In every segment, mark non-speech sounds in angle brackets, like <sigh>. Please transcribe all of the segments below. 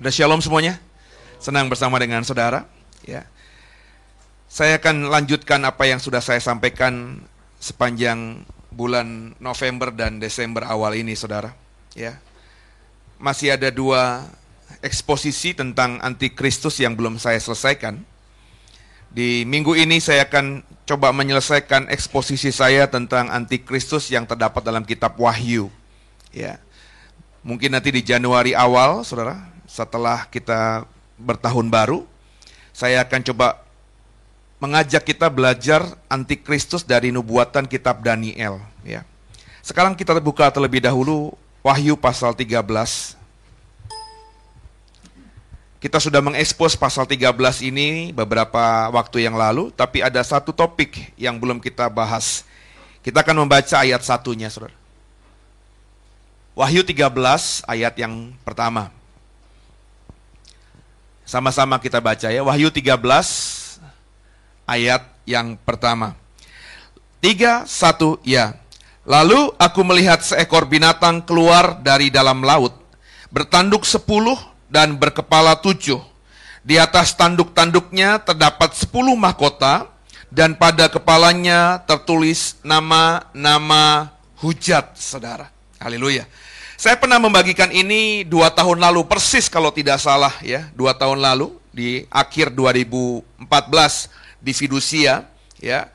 Ada shalom semuanya? Senang bersama dengan saudara. Ya. Saya akan lanjutkan apa yang sudah saya sampaikan sepanjang bulan November dan Desember awal ini, saudara. Ya. Masih ada dua eksposisi tentang antikristus yang belum saya selesaikan. Di minggu ini saya akan coba menyelesaikan eksposisi saya tentang antikristus yang terdapat dalam kitab Wahyu. Ya. Mungkin nanti di Januari awal, Saudara, setelah kita bertahun baru, saya akan coba mengajak kita belajar antikristus dari nubuatan kitab Daniel, ya. Sekarang kita buka terlebih dahulu Wahyu pasal 13. Kita sudah mengekspos pasal 13 ini beberapa waktu yang lalu, tapi ada satu topik yang belum kita bahas. Kita akan membaca ayat satunya, saudara. Wahyu 13 ayat yang pertama. Sama-sama kita baca ya. Wahyu 13 ayat yang pertama. Tiga, satu, ya. Lalu aku melihat seekor binatang keluar dari dalam laut, bertanduk sepuluh dan berkepala tujuh. Di atas tanduk-tanduknya terdapat sepuluh mahkota, dan pada kepalanya tertulis nama-nama hujat, saudara. Haleluya. Saya pernah membagikan ini dua tahun lalu, persis kalau tidak salah ya, dua tahun lalu di akhir 2014 di Fidusia ya.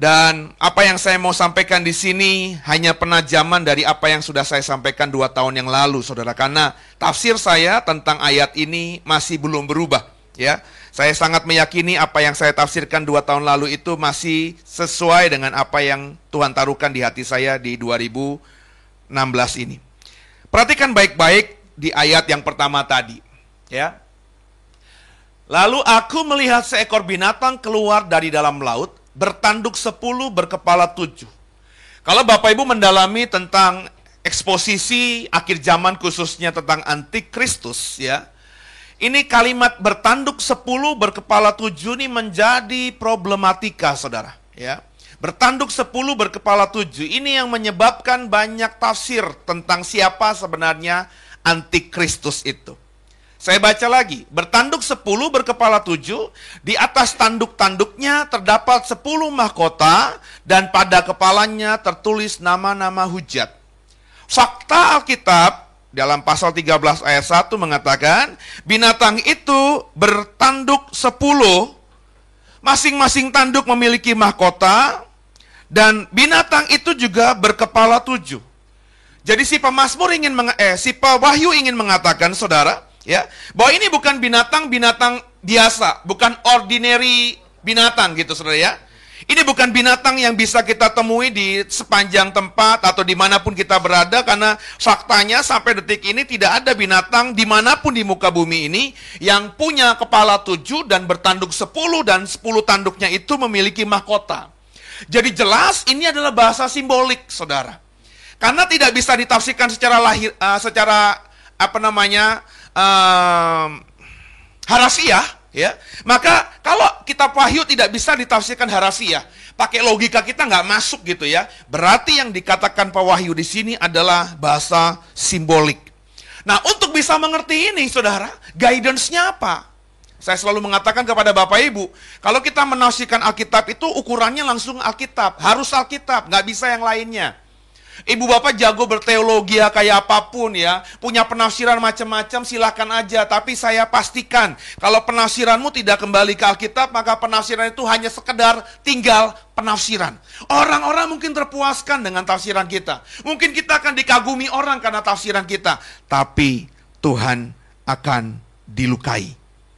Dan apa yang saya mau sampaikan di sini hanya penajaman dari apa yang sudah saya sampaikan dua tahun yang lalu, saudara. Karena tafsir saya tentang ayat ini masih belum berubah, ya. Saya sangat meyakini apa yang saya tafsirkan dua tahun lalu itu masih sesuai dengan apa yang Tuhan taruhkan di hati saya di 2016 ini. Perhatikan baik-baik di ayat yang pertama tadi, ya. Lalu aku melihat seekor binatang keluar dari dalam laut, bertanduk sepuluh, berkepala tujuh. Kalau Bapak Ibu mendalami tentang eksposisi akhir zaman khususnya tentang antikristus, ya, ini kalimat bertanduk sepuluh, berkepala tujuh ini menjadi problematika, saudara. Ya, Bertanduk sepuluh berkepala tujuh. Ini yang menyebabkan banyak tafsir tentang siapa sebenarnya antikristus itu. Saya baca lagi, bertanduk sepuluh berkepala tujuh, di atas tanduk-tanduknya terdapat sepuluh mahkota, dan pada kepalanya tertulis nama-nama hujat. Fakta Alkitab dalam pasal 13 ayat 1 mengatakan, binatang itu bertanduk sepuluh, masing-masing tanduk memiliki mahkota, dan binatang itu juga berkepala tujuh. Jadi si pemazmur ingin meng eh si Wahyu ingin mengatakan saudara, ya, bahwa ini bukan binatang-binatang biasa, bukan ordinary binatang gitu saudara ya. Ini bukan binatang yang bisa kita temui di sepanjang tempat atau di mana pun kita berada karena faktanya sampai detik ini tidak ada binatang di mana pun di muka bumi ini yang punya kepala tujuh dan bertanduk sepuluh dan sepuluh tanduknya itu memiliki mahkota. Jadi jelas ini adalah bahasa simbolik, saudara. Karena tidak bisa ditafsirkan secara lahir, uh, secara apa namanya uh, harafiah, ya. Maka kalau kita Wahyu tidak bisa ditafsirkan harafiah, pakai logika kita nggak masuk gitu ya. Berarti yang dikatakan Pak Wahyu di sini adalah bahasa simbolik. Nah, untuk bisa mengerti ini, saudara, guidance-nya apa? Saya selalu mengatakan kepada Bapak Ibu, kalau kita menafsirkan Alkitab itu ukurannya langsung Alkitab, harus Alkitab, nggak bisa yang lainnya. Ibu bapak jago berteologi ya kayak apa pun ya, punya penafsiran macam-macam silahkan aja. Tapi saya pastikan kalau penafsiranmu tidak kembali ke Alkitab, maka penafsiran itu hanya sekedar tinggal penafsiran. Orang-orang mungkin terpuaskan dengan tafsiran kita. Mungkin kita akan dikagumi orang karena tafsiran kita. Tapi Tuhan akan dilukai.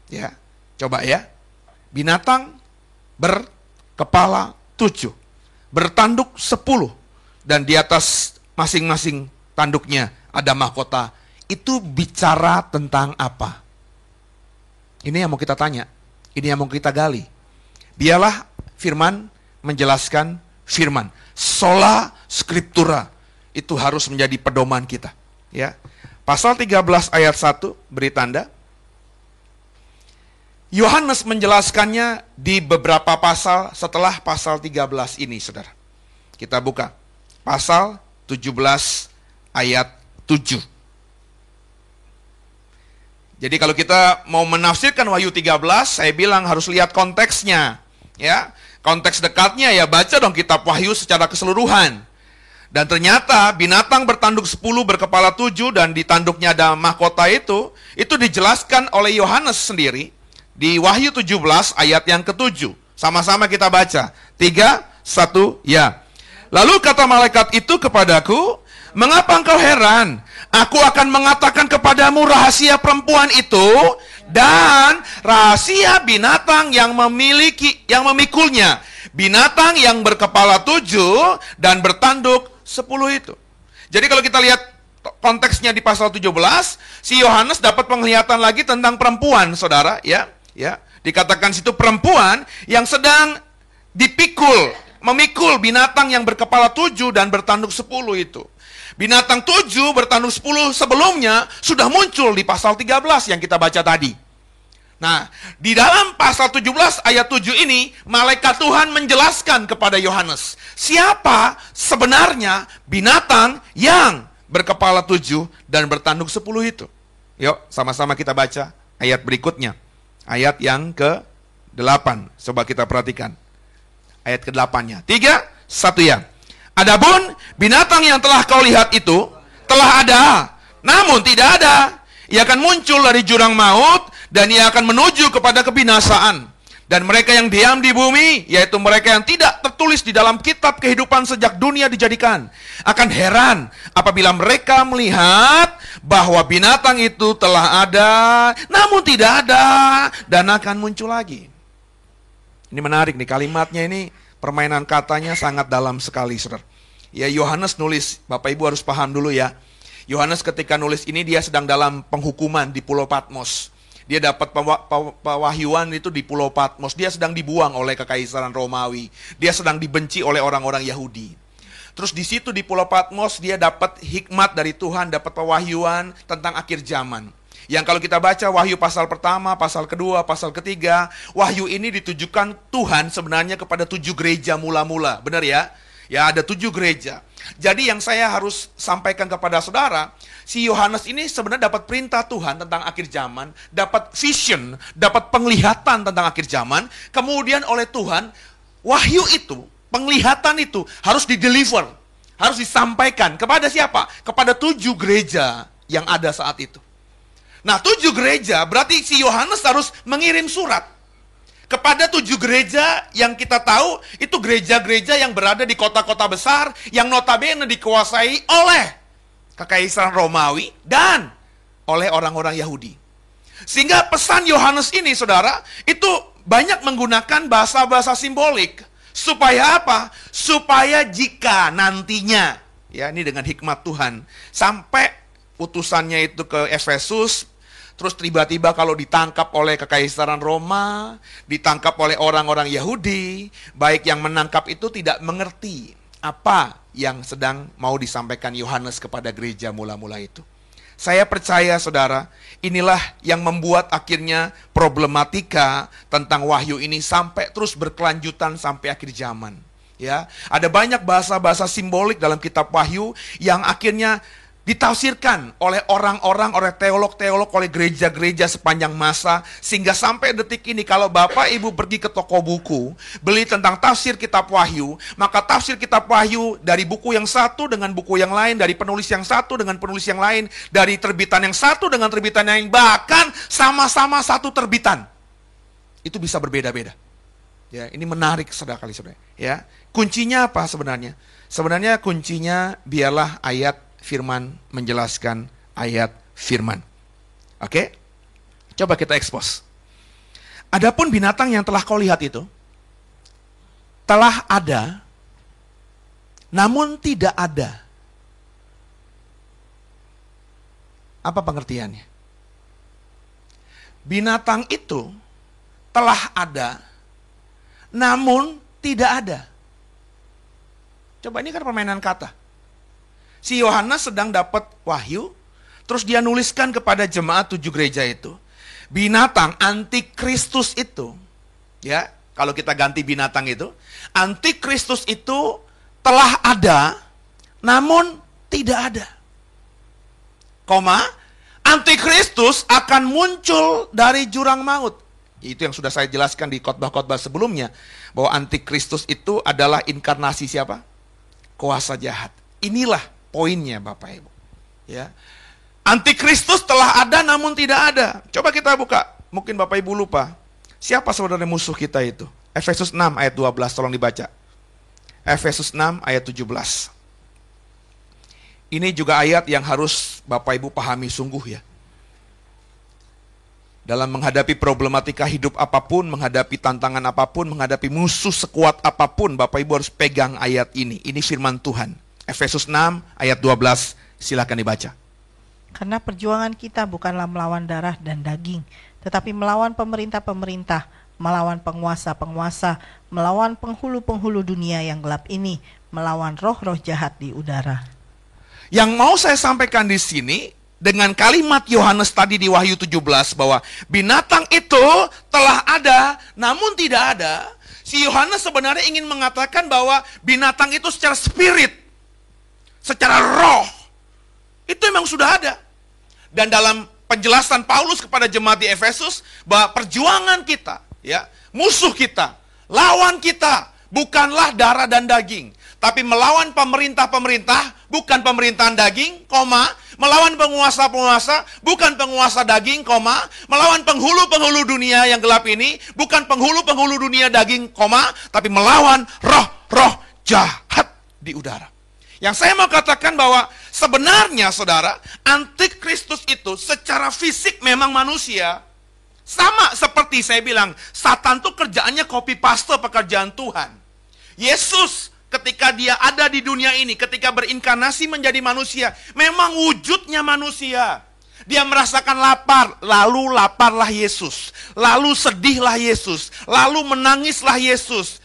Ya, coba ya. Binatang berkepala tujuh, bertanduk sepuluh, dan di atas masing-masing tanduknya ada mahkota. Itu bicara tentang apa? Ini yang mau kita tanya. Ini yang mau kita gali. Biarlah firman menjelaskan firman. Sola scriptura itu harus menjadi pedoman kita, ya. Pasal 13 ayat 1 beri tanda. Yohanes menjelaskannya di beberapa pasal setelah pasal 13 ini, saudara. Kita buka. Pasal 17 ayat 7. Jadi kalau kita mau menafsirkan Wahyu 13, saya bilang harus lihat konteksnya. Ya, konteks dekatnya ya baca dong kitab Wahyu secara keseluruhan. Dan ternyata binatang bertanduk 10 berkepala 7 dan di tanduknya ada mahkota itu, itu dijelaskan oleh Yohanes sendiri di Wahyu 17 ayat yang ketujuh. Sama-sama kita baca. 3, 1, ya. Lalu kata malaikat itu kepadaku, Mengapa engkau heran? Aku akan mengatakan kepadamu rahasia perempuan itu dan rahasia binatang yang memiliki yang memikulnya. Binatang yang berkepala tujuh dan bertanduk sepuluh itu. Jadi kalau kita lihat konteksnya di pasal 17, si Yohanes dapat penglihatan lagi tentang perempuan, saudara, ya, ya. Dikatakan situ perempuan yang sedang dipikul, memikul binatang yang berkepala tujuh dan bertanduk sepuluh itu. Binatang tujuh bertanduk sepuluh sebelumnya sudah muncul di pasal 13 yang kita baca tadi. Nah, di dalam pasal 17 ayat 7 ini, malaikat Tuhan menjelaskan kepada Yohanes, siapa sebenarnya binatang yang berkepala tujuh dan bertanduk sepuluh itu. Yuk, sama-sama kita baca ayat berikutnya. Ayat yang ke-8. Coba kita perhatikan. Ayat ke-8-nya. Tiga, satu ya. Adapun binatang yang telah kau lihat itu telah ada, namun tidak ada. Ia akan muncul dari jurang maut dan ia akan menuju kepada kebinasaan. Dan mereka yang diam di bumi, yaitu mereka yang tidak tertulis di dalam kitab kehidupan sejak dunia dijadikan, akan heran apabila mereka melihat bahwa binatang itu telah ada, namun tidak ada, dan akan muncul lagi. Ini menarik nih, kalimatnya ini permainan katanya sangat dalam sekali, saudara. Ya Yohanes nulis, Bapak Ibu harus paham dulu ya. Yohanes ketika nulis ini dia sedang dalam penghukuman di Pulau Patmos. Dia dapat pewahyuan itu di Pulau Patmos. Dia sedang dibuang oleh kekaisaran Romawi. Dia sedang dibenci oleh orang-orang Yahudi. Terus di situ di Pulau Patmos dia dapat hikmat dari Tuhan, dapat pewahyuan tentang akhir zaman. Yang kalau kita baca wahyu pasal pertama, pasal kedua, pasal ketiga, wahyu ini ditujukan Tuhan sebenarnya kepada tujuh gereja mula-mula. Benar ya? Ya ada tujuh gereja. Jadi yang saya harus sampaikan kepada saudara, si Yohanes ini sebenarnya dapat perintah Tuhan tentang akhir zaman, dapat vision, dapat penglihatan tentang akhir zaman, kemudian oleh Tuhan, wahyu itu, penglihatan itu harus dideliver, harus disampaikan kepada siapa? Kepada tujuh gereja yang ada saat itu. Nah, tujuh gereja berarti si Yohanes harus mengirim surat kepada tujuh gereja yang kita tahu itu gereja-gereja yang berada di kota-kota besar yang notabene dikuasai oleh kekaisaran Romawi dan oleh orang-orang Yahudi. Sehingga pesan Yohanes ini saudara itu banyak menggunakan bahasa-bahasa simbolik supaya apa? Supaya jika nantinya ya ini dengan hikmat Tuhan sampai utusannya itu ke Efesus Terus tiba-tiba kalau ditangkap oleh kekaisaran Roma, ditangkap oleh orang-orang Yahudi, baik yang menangkap itu tidak mengerti apa yang sedang mau disampaikan Yohanes kepada gereja mula-mula itu. Saya percaya saudara, inilah yang membuat akhirnya problematika tentang wahyu ini sampai terus berkelanjutan sampai akhir zaman. Ya, ada banyak bahasa-bahasa simbolik dalam kitab Wahyu yang akhirnya ditafsirkan oleh orang-orang, oleh teolog-teolog, oleh gereja-gereja sepanjang masa, sehingga sampai detik ini kalau Bapak Ibu pergi ke toko buku, beli tentang tafsir kitab Wahyu, maka tafsir kitab Wahyu dari buku yang satu dengan buku yang lain, dari penulis yang satu dengan penulis yang lain, dari terbitan yang satu dengan terbitan yang lain, bahkan sama-sama satu terbitan. Itu bisa berbeda-beda. Ya, ini menarik saudara kali saudara. Ya, kuncinya apa sebenarnya? Sebenarnya kuncinya biarlah ayat firman menjelaskan ayat firman. Oke? Coba kita ekspos. Adapun binatang yang telah kau lihat itu telah ada namun tidak ada. Apa pengertiannya? Binatang itu telah ada namun tidak ada. Coba ini kan permainan kata si Yohanes sedang dapat wahyu, terus dia nuliskan kepada jemaat tujuh gereja itu. Binatang antikristus itu, ya, kalau kita ganti binatang itu, antikristus itu telah ada, namun tidak ada. Koma, Antikristus akan muncul dari jurang maut. Itu yang sudah saya jelaskan di khotbah-khotbah sebelumnya bahwa antikristus itu adalah inkarnasi siapa? Kuasa jahat. Inilah poinnya Bapak Ibu. Ya. Antikristus telah ada namun tidak ada. Coba kita buka. Mungkin Bapak Ibu lupa. Siapa sebenarnya musuh kita itu? Efesus 6 ayat 12 tolong dibaca. Efesus 6 ayat 17. Ini juga ayat yang harus Bapak Ibu pahami sungguh ya. Dalam menghadapi problematika hidup apa pun, menghadapi tantangan apa pun, menghadapi musuh sekuat apa pun, Bapak Ibu harus pegang ayat ini. Ini firman Tuhan. Efesus 6 ayat 12, silakan dibaca. Karena perjuangan kita bukanlah melawan darah dan daging, tetapi melawan pemerintah-pemerintah, melawan penguasa-penguasa, melawan penghulu-penghulu dunia yang gelap ini, melawan roh-roh jahat di udara. Yang mau saya sampaikan di sini dengan kalimat Yohanes tadi di Wahyu 17 bahwa binatang itu telah ada namun tidak ada. Si Yohanes sebenarnya ingin mengatakan bahwa binatang itu secara spirit, secara roh, itu memang sudah ada. Dan dalam penjelasan Paulus kepada jemaat di Efesus bahwa perjuangan kita, ya, musuh kita, lawan kita bukanlah darah dan daging, tapi melawan pemerintah-pemerintah, bukan pemerintahan daging, koma, melawan penguasa-penguasa, bukan penguasa daging, koma, melawan penghulu-penghulu dunia yang gelap ini, bukan penghulu-penghulu dunia daging, koma, tapi melawan roh-roh jahat di udara. Yang saya mau katakan bahwa sebenarnya saudara, antikristus itu secara fisik memang manusia. Sama seperti saya bilang, Satan tuh kerjaannya copy paste pekerjaan Tuhan. Yesus ketika dia ada di dunia ini, ketika berinkarnasi menjadi manusia, memang wujudnya manusia. Dia merasakan lapar, lalu laparlah Yesus. Lalu sedihlah Yesus. Lalu menangislah Yesus.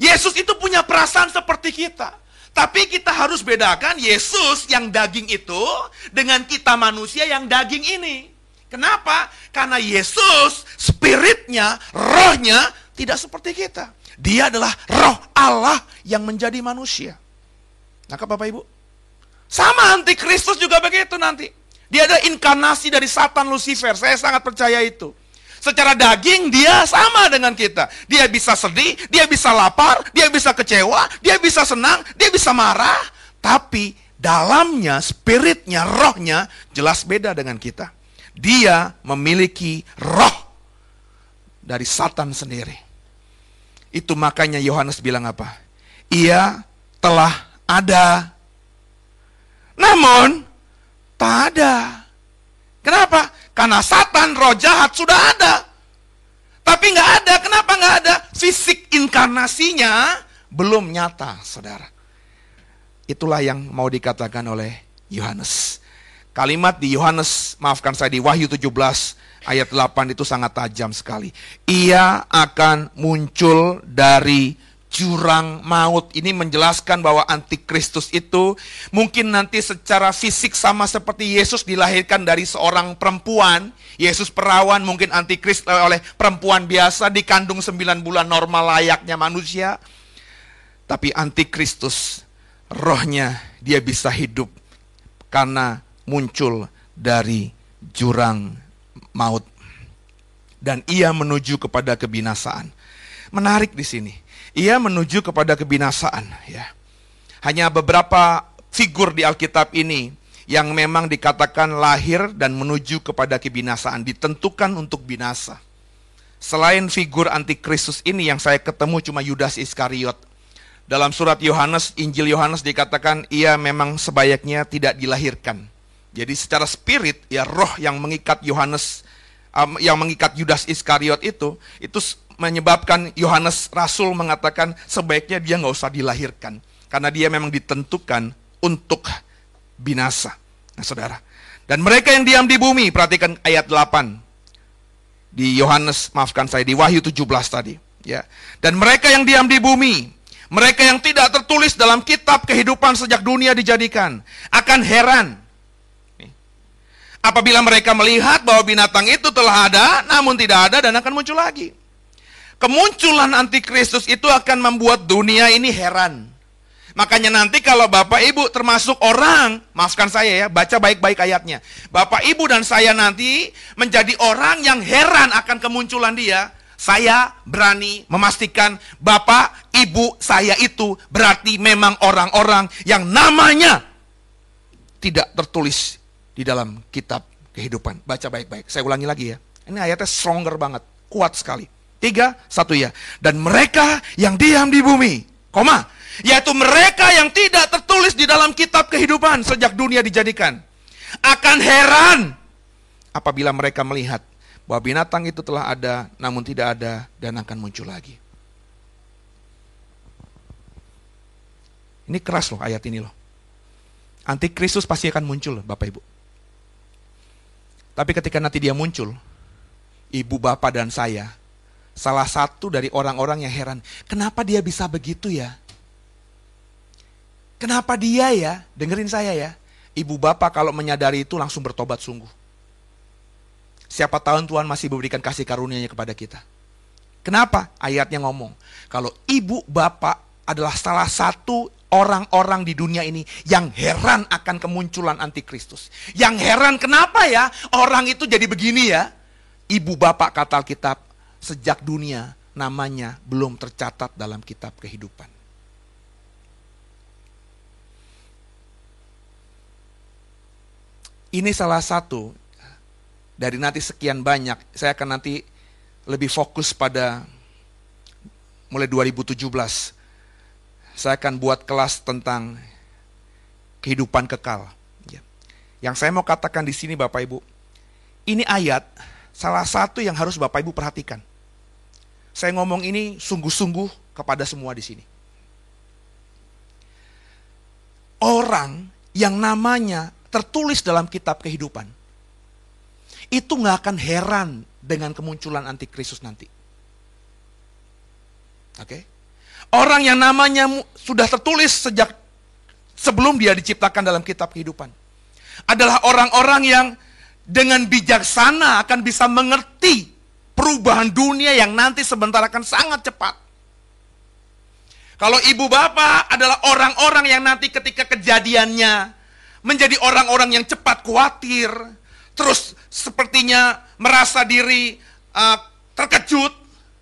Yesus itu punya perasaan seperti kita. Tapi kita harus bedakan Yesus yang daging itu dengan kita manusia yang daging ini. Kenapa? Karena Yesus, spiritnya, rohnya tidak seperti kita. Dia adalah roh Allah yang menjadi manusia. Nah, Bapak Ibu? Sama antikristus juga begitu nanti. Dia ada inkarnasi dari Satan Lucifer. Saya sangat percaya itu. Secara daging dia sama dengan kita. Dia bisa sedih, dia bisa lapar, dia bisa kecewa, dia bisa senang, dia bisa marah. Tapi dalamnya, spiritnya, rohnya jelas beda dengan kita. Dia memiliki roh dari Satan sendiri. Itu makanya Yohanes bilang apa? Ia telah ada. Namun, tak ada. Kenapa? Karena Satan, roh jahat sudah ada. Tapi nggak ada. Kenapa nggak ada? Fisik inkarnasinya belum nyata, saudara. Itulah yang mau dikatakan oleh Yohanes. Kalimat di Yohanes, maafkan saya di Wahyu 17 ayat 8 itu sangat tajam sekali. Ia akan muncul dari jurang maut. Ini menjelaskan bahwa antikristus itu mungkin nanti secara fisik sama seperti Yesus dilahirkan dari seorang perempuan. Yesus perawan mungkin antikristus oleh perempuan biasa dikandung 9 bulan normal layaknya manusia. Tapi antikristus rohnya dia bisa hidup karena muncul dari jurang maut. Dan ia menuju kepada kebinasaan. Menarik di sini. Ia menuju kepada kebinasaan, ya. Hanya beberapa figur di Alkitab ini yang memang dikatakan lahir dan menuju kepada kebinasaan, ditentukan untuk binasa. Selain figur antikristus ini yang saya ketemu cuma Yudas Iskariot. Dalam surat Yohanes, Injil Yohanes dikatakan ia memang sebayaknya tidak dilahirkan. Jadi secara spirit ya roh yang mengikat Yohanes um, yang mengikat Yudas Iskariot itu itu menyebabkan Yohanes Rasul mengatakan sebaiknya dia nggak usah dilahirkan karena dia memang ditentukan untuk binasa. Nah, Saudara. Dan mereka yang diam di bumi, perhatikan ayat 8 di Yohanes, maafkan saya di Wahyu 17 tadi, ya. Dan mereka yang diam di bumi, mereka yang tidak tertulis dalam kitab kehidupan sejak dunia dijadikan akan heran Apabila mereka melihat bahwa binatang itu telah ada, namun tidak ada dan akan muncul lagi. Kemunculan antikristus itu akan membuat dunia ini heran. Makanya nanti kalau Bapak Ibu termasuk orang, maafkan saya ya, baca baik-baik ayatnya. Bapak Ibu dan saya nanti menjadi orang yang heran akan kemunculan dia. Saya berani memastikan Bapak, Ibu saya itu berarti memang orang-orang yang namanya tidak tertulis di dalam kitab kehidupan. Baca baik-baik. Saya ulangi lagi ya. Ini ayatnya stronger banget, kuat sekali. Tiga, satu ya. Dan mereka yang diam di bumi, koma, yaitu mereka yang tidak tertulis di dalam kitab kehidupan sejak dunia dijadikan, akan heran apabila mereka melihat bahwa binatang itu telah ada, namun tidak ada, dan akan muncul lagi. Ini keras loh ayat ini loh. Antikristus pasti akan muncul, Bapak Ibu. Tapi ketika nanti dia muncul, ibu, bapak, dan saya, salah satu dari orang-orang yang heran, kenapa dia bisa begitu ya? Kenapa dia ya? Dengerin saya ya. Ibu bapak kalau menyadari itu langsung bertobat sungguh. Siapa tahun Tuhan masih memberikan kasih karunia-Nya kepada kita. Kenapa? Ayatnya ngomong, kalau ibu bapak adalah salah satu orang-orang di dunia ini yang heran akan kemunculan antikristus. Yang heran kenapa ya orang itu jadi begini ya? Ibu bapak kata Alkitab, sejak dunia namanya belum tercatat dalam kitab kehidupan. Ini salah satu dari nanti sekian banyak. Saya akan nanti lebih fokus pada mulai 2017. Saya akan buat kelas tentang kehidupan kekal. Ya. Yang saya mau katakan di sini Bapak Ibu, ini ayat salah satu yang harus Bapak Ibu perhatikan. Saya ngomong ini sungguh-sungguh kepada semua di sini. Orang yang namanya tertulis dalam kitab kehidupan, itu nggak akan heran dengan kemunculan antikristus nanti. Oke? Okay? Orang yang namanya sudah tertulis sejak sebelum dia diciptakan dalam kitab kehidupan adalah orang-orang yang dengan bijaksana akan bisa mengerti perubahan dunia yang nanti sebentar akan sangat cepat. Kalau ibu bapak adalah orang-orang yang nanti ketika kejadiannya menjadi orang-orang yang cepat khawatir, terus sepertinya merasa diri uh, terkejut.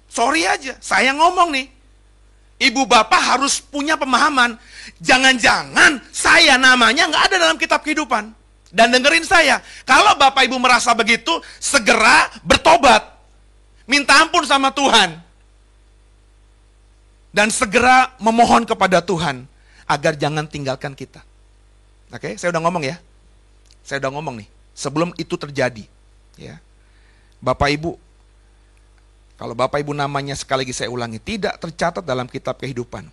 Sorry aja, saya ngomong nih. Ibu bapak harus punya pemahaman. Jangan-jangan saya namanya nggak ada dalam kitab kehidupan. Dan dengerin saya, kalau bapak ibu merasa begitu, segera bertobat. Minta ampun sama Tuhan. Dan segera memohon kepada Tuhan agar jangan tinggalkan kita. Oke, saya udah ngomong ya. Saya udah ngomong nih. Sebelum itu terjadi, ya. Bapak Ibu, kalau Bapak Ibu namanya sekali lagi saya ulangi, tidak tercatat dalam kitab kehidupan.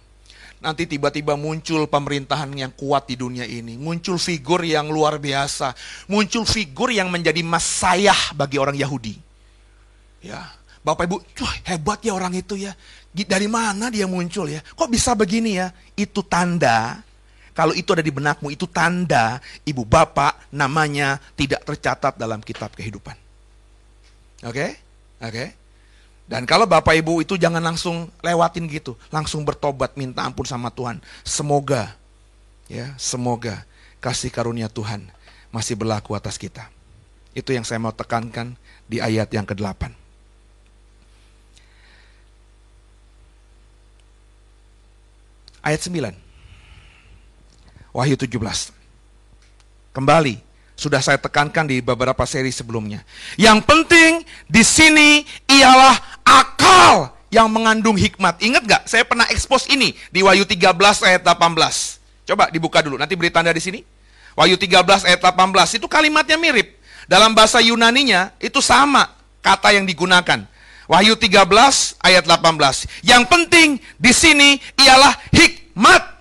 Nanti tiba-tiba muncul pemerintahan yang kuat di dunia ini. Muncul figur yang luar biasa. Muncul figur yang menjadi masayah bagi orang Yahudi. Ya, Bapak Ibu, wah hebat ya orang itu ya. Dari mana dia muncul ya? Kok bisa begini ya? Itu tanda kalau itu ada di benakmu, itu tanda ibu bapak namanya tidak tercatat dalam kitab kehidupan. Oke? Okay? Oke? Okay? Dan kalau bapak ibu itu jangan langsung lewatin gitu. Langsung bertobat minta ampun sama Tuhan. Semoga, ya semoga kasih karunia Tuhan masih berlaku atas kita. Itu yang saya mau tekankan di ayat yang ke-8. Ayat 9. Wahyu 17. Kembali, sudah saya tekankan di beberapa seri sebelumnya. Yang penting di sini ialah akal yang mengandung hikmat. Ingat gak? Saya pernah expose ini di Wahyu 13 ayat 18. Coba dibuka dulu, nanti beri tanda di sini. Wahyu 13 ayat 18, itu kalimatnya mirip. Dalam bahasa Yunaninya itu sama kata yang digunakan. Wahyu 13 ayat 18. Yang penting di sini ialah hikmat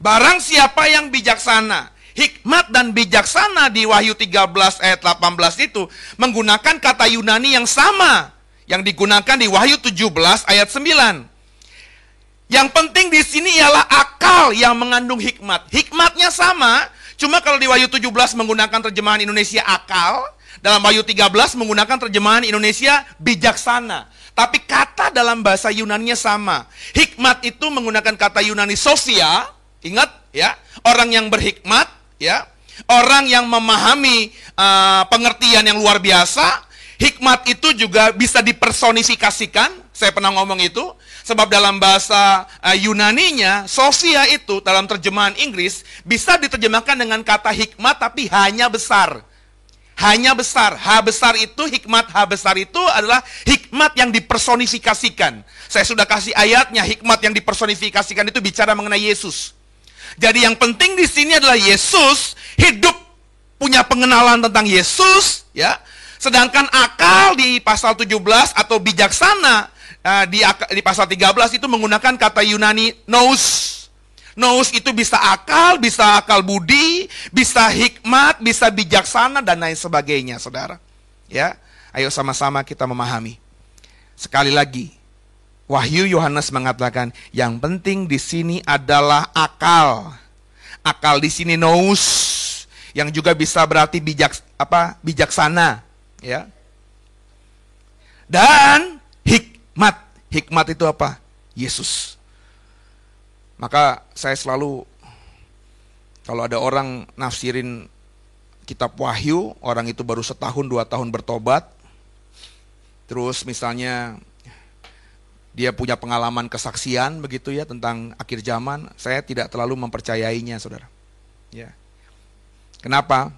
Barang siapa yang bijaksana, hikmat dan bijaksana di Wahyu 13 ayat 18 itu menggunakan kata Yunani yang sama yang digunakan di Wahyu 17 ayat 9. Yang penting di sini ialah akal yang mengandung hikmat. Hikmatnya sama, cuma kalau di Wahyu 17 menggunakan terjemahan Indonesia akal, dalam Wahyu 13 menggunakan terjemahan Indonesia bijaksana. Tapi kata dalam bahasa Yunani sama. Hikmat itu menggunakan kata Yunani sofia, Ingat ya, orang yang berhikmat ya, orang yang memahami uh, pengertian yang luar biasa, hikmat itu juga bisa dipersonifikasikan. Saya pernah ngomong itu, sebab dalam bahasa uh, Yunaninya, Sofia itu dalam terjemahan Inggris bisa diterjemahkan dengan kata hikmat tapi hanya besar. Hanya besar. H besar itu, hikmat H besar itu adalah hikmat yang dipersonifikasikan. Saya sudah kasih ayatnya, hikmat yang dipersonifikasikan itu bicara mengenai Yesus. Jadi yang penting di sini adalah Yesus hidup punya pengenalan tentang Yesus, ya. Sedangkan akal di pasal 17 atau bijaksana di, di pasal 13 itu menggunakan kata Yunani nous. Nous itu bisa akal, bisa akal budi, bisa hikmat, bisa bijaksana dan lain sebagainya, Saudara. Ya. Ayo sama-sama kita memahami. Sekali lagi, Wahyu Yohanes mengatakan yang penting di sini adalah akal. Akal di sini nous yang juga bisa berarti bijak apa? bijaksana, ya. Dan hikmat. Hikmat itu apa? Yesus. Maka saya selalu kalau ada orang nafsirin kitab Wahyu, orang itu baru setahun dua tahun bertobat, terus misalnya dia punya pengalaman kesaksian begitu ya tentang akhir zaman, saya tidak terlalu mempercayainya, saudara. Ya. Kenapa?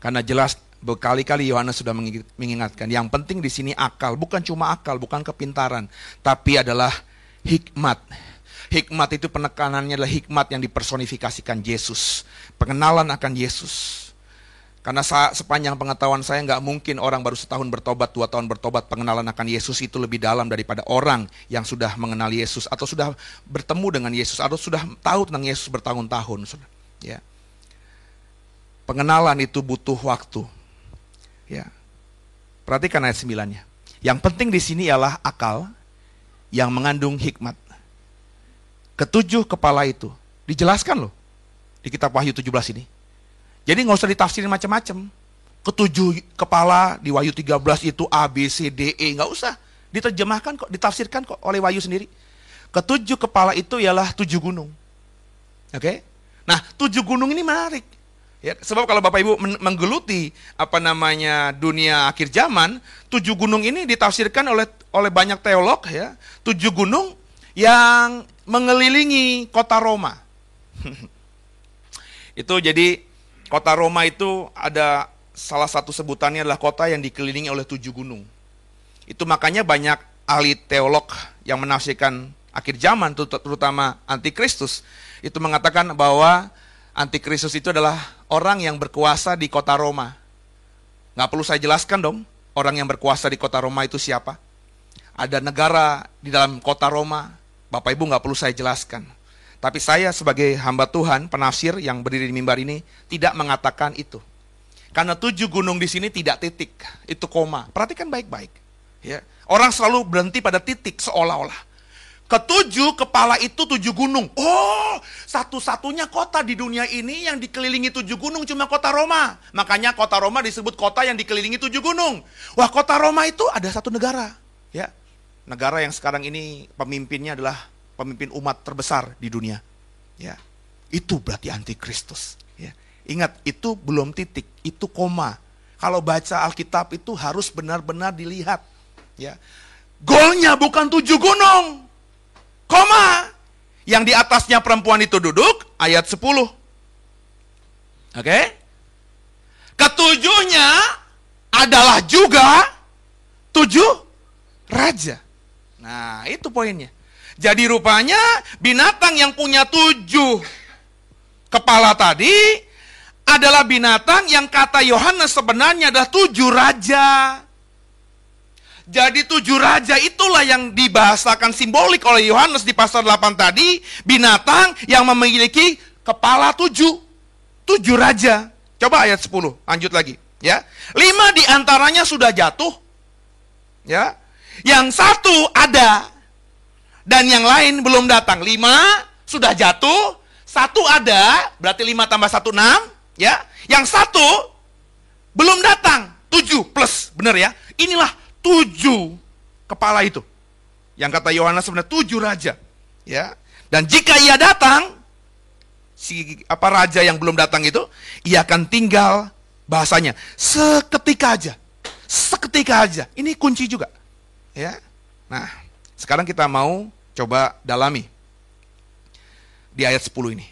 Karena jelas berkali-kali Yohanes sudah mengingatkan, yang penting di sini akal, bukan cuma akal, bukan kepintaran, tapi adalah hikmat. Hikmat itu penekanannya adalah hikmat yang dipersonifikasikan Yesus, pengenalan akan Yesus. Karena sepanjang pengetahuan saya nggak mungkin orang baru setahun bertobat, dua tahun bertobat, pengenalan akan Yesus itu lebih dalam daripada orang yang sudah mengenal Yesus atau sudah bertemu dengan Yesus atau sudah tahu tentang Yesus bertahun-tahun. Ya. Pengenalan itu butuh waktu. Ya. Perhatikan ayat 9-nya. Yang penting di sini ialah akal yang mengandung hikmat. Ketujuh kepala itu dijelaskan loh di kitab Wahyu 17 ini jadi nggak usah ditafsirin macam-macam. Ketujuh kepala di Wahyu 13 itu A, B, C, D, E. Nggak usah. Diterjemahkan kok, ditafsirkan kok oleh Wahyu sendiri. Ketujuh kepala itu ialah tujuh gunung. Oke? Okay? Nah, tujuh gunung ini menarik. Ya, sebab kalau Bapak Ibu menggeluti apa namanya dunia akhir zaman, tujuh gunung ini ditafsirkan oleh oleh banyak teolog ya. Tujuh gunung yang mengelilingi kota Roma. <laughs> itu jadi Kota Roma itu ada salah satu sebutannya adalah kota yang dikelilingi oleh tujuh gunung. Itu makanya banyak ahli teolog yang menafsirkan akhir zaman, terutama antikristus, itu mengatakan bahwa antikristus itu adalah orang yang berkuasa di kota Roma. Nggak perlu saya jelaskan dong, orang yang berkuasa di kota Roma itu siapa? Ada negara di dalam kota Roma, Bapak Ibu nggak perlu saya jelaskan. Tapi saya sebagai hamba Tuhan, penafsir yang berdiri di mimbar ini, tidak mengatakan itu. Karena tujuh gunung di sini tidak titik, itu koma. Perhatikan baik-baik. Ya. Orang selalu berhenti pada titik seolah-olah. Ketujuh kepala itu tujuh gunung. Oh, satu-satunya kota di dunia ini yang dikelilingi tujuh gunung cuma kota Roma. Makanya kota Roma disebut kota yang dikelilingi tujuh gunung. Wah, kota Roma itu ada satu negara. Ya, negara yang sekarang ini pemimpinnya adalah pemimpin umat terbesar di dunia. Ya. Itu berarti antikristus. Ya. Ingat, itu belum titik, itu koma. Kalau baca Alkitab itu harus benar-benar dilihat. Ya. Golnya bukan tujuh gunung. Koma. Yang di atasnya perempuan itu duduk, ayat 10. Oke? Okay? Ketujuhnya adalah juga tujuh raja. Nah, itu poinnya. Jadi rupanya binatang yang punya tujuh kepala tadi adalah binatang yang kata Yohanes sebenarnya adalah tujuh raja. Jadi tujuh raja itulah yang dibahasakan simbolik oleh Yohanes di pasal 8 tadi. Binatang yang memiliki kepala tujuh. Tujuh raja. Coba ayat 10, lanjut lagi. ya Lima di antaranya sudah jatuh. ya Yang satu ada dan yang lain belum datang. Lima sudah jatuh, satu ada, berarti lima tambah satu enam, ya. Yang satu belum datang, tujuh plus, benar ya. Inilah tujuh kepala itu. Yang kata Yohanes sebenarnya tujuh raja, ya. Dan jika ia datang, si apa raja yang belum datang itu, ia akan tinggal bahasanya seketika aja. Seketika aja. Ini kunci juga. Ya. Nah, sekarang kita mau coba dalami di ayat 10 ini.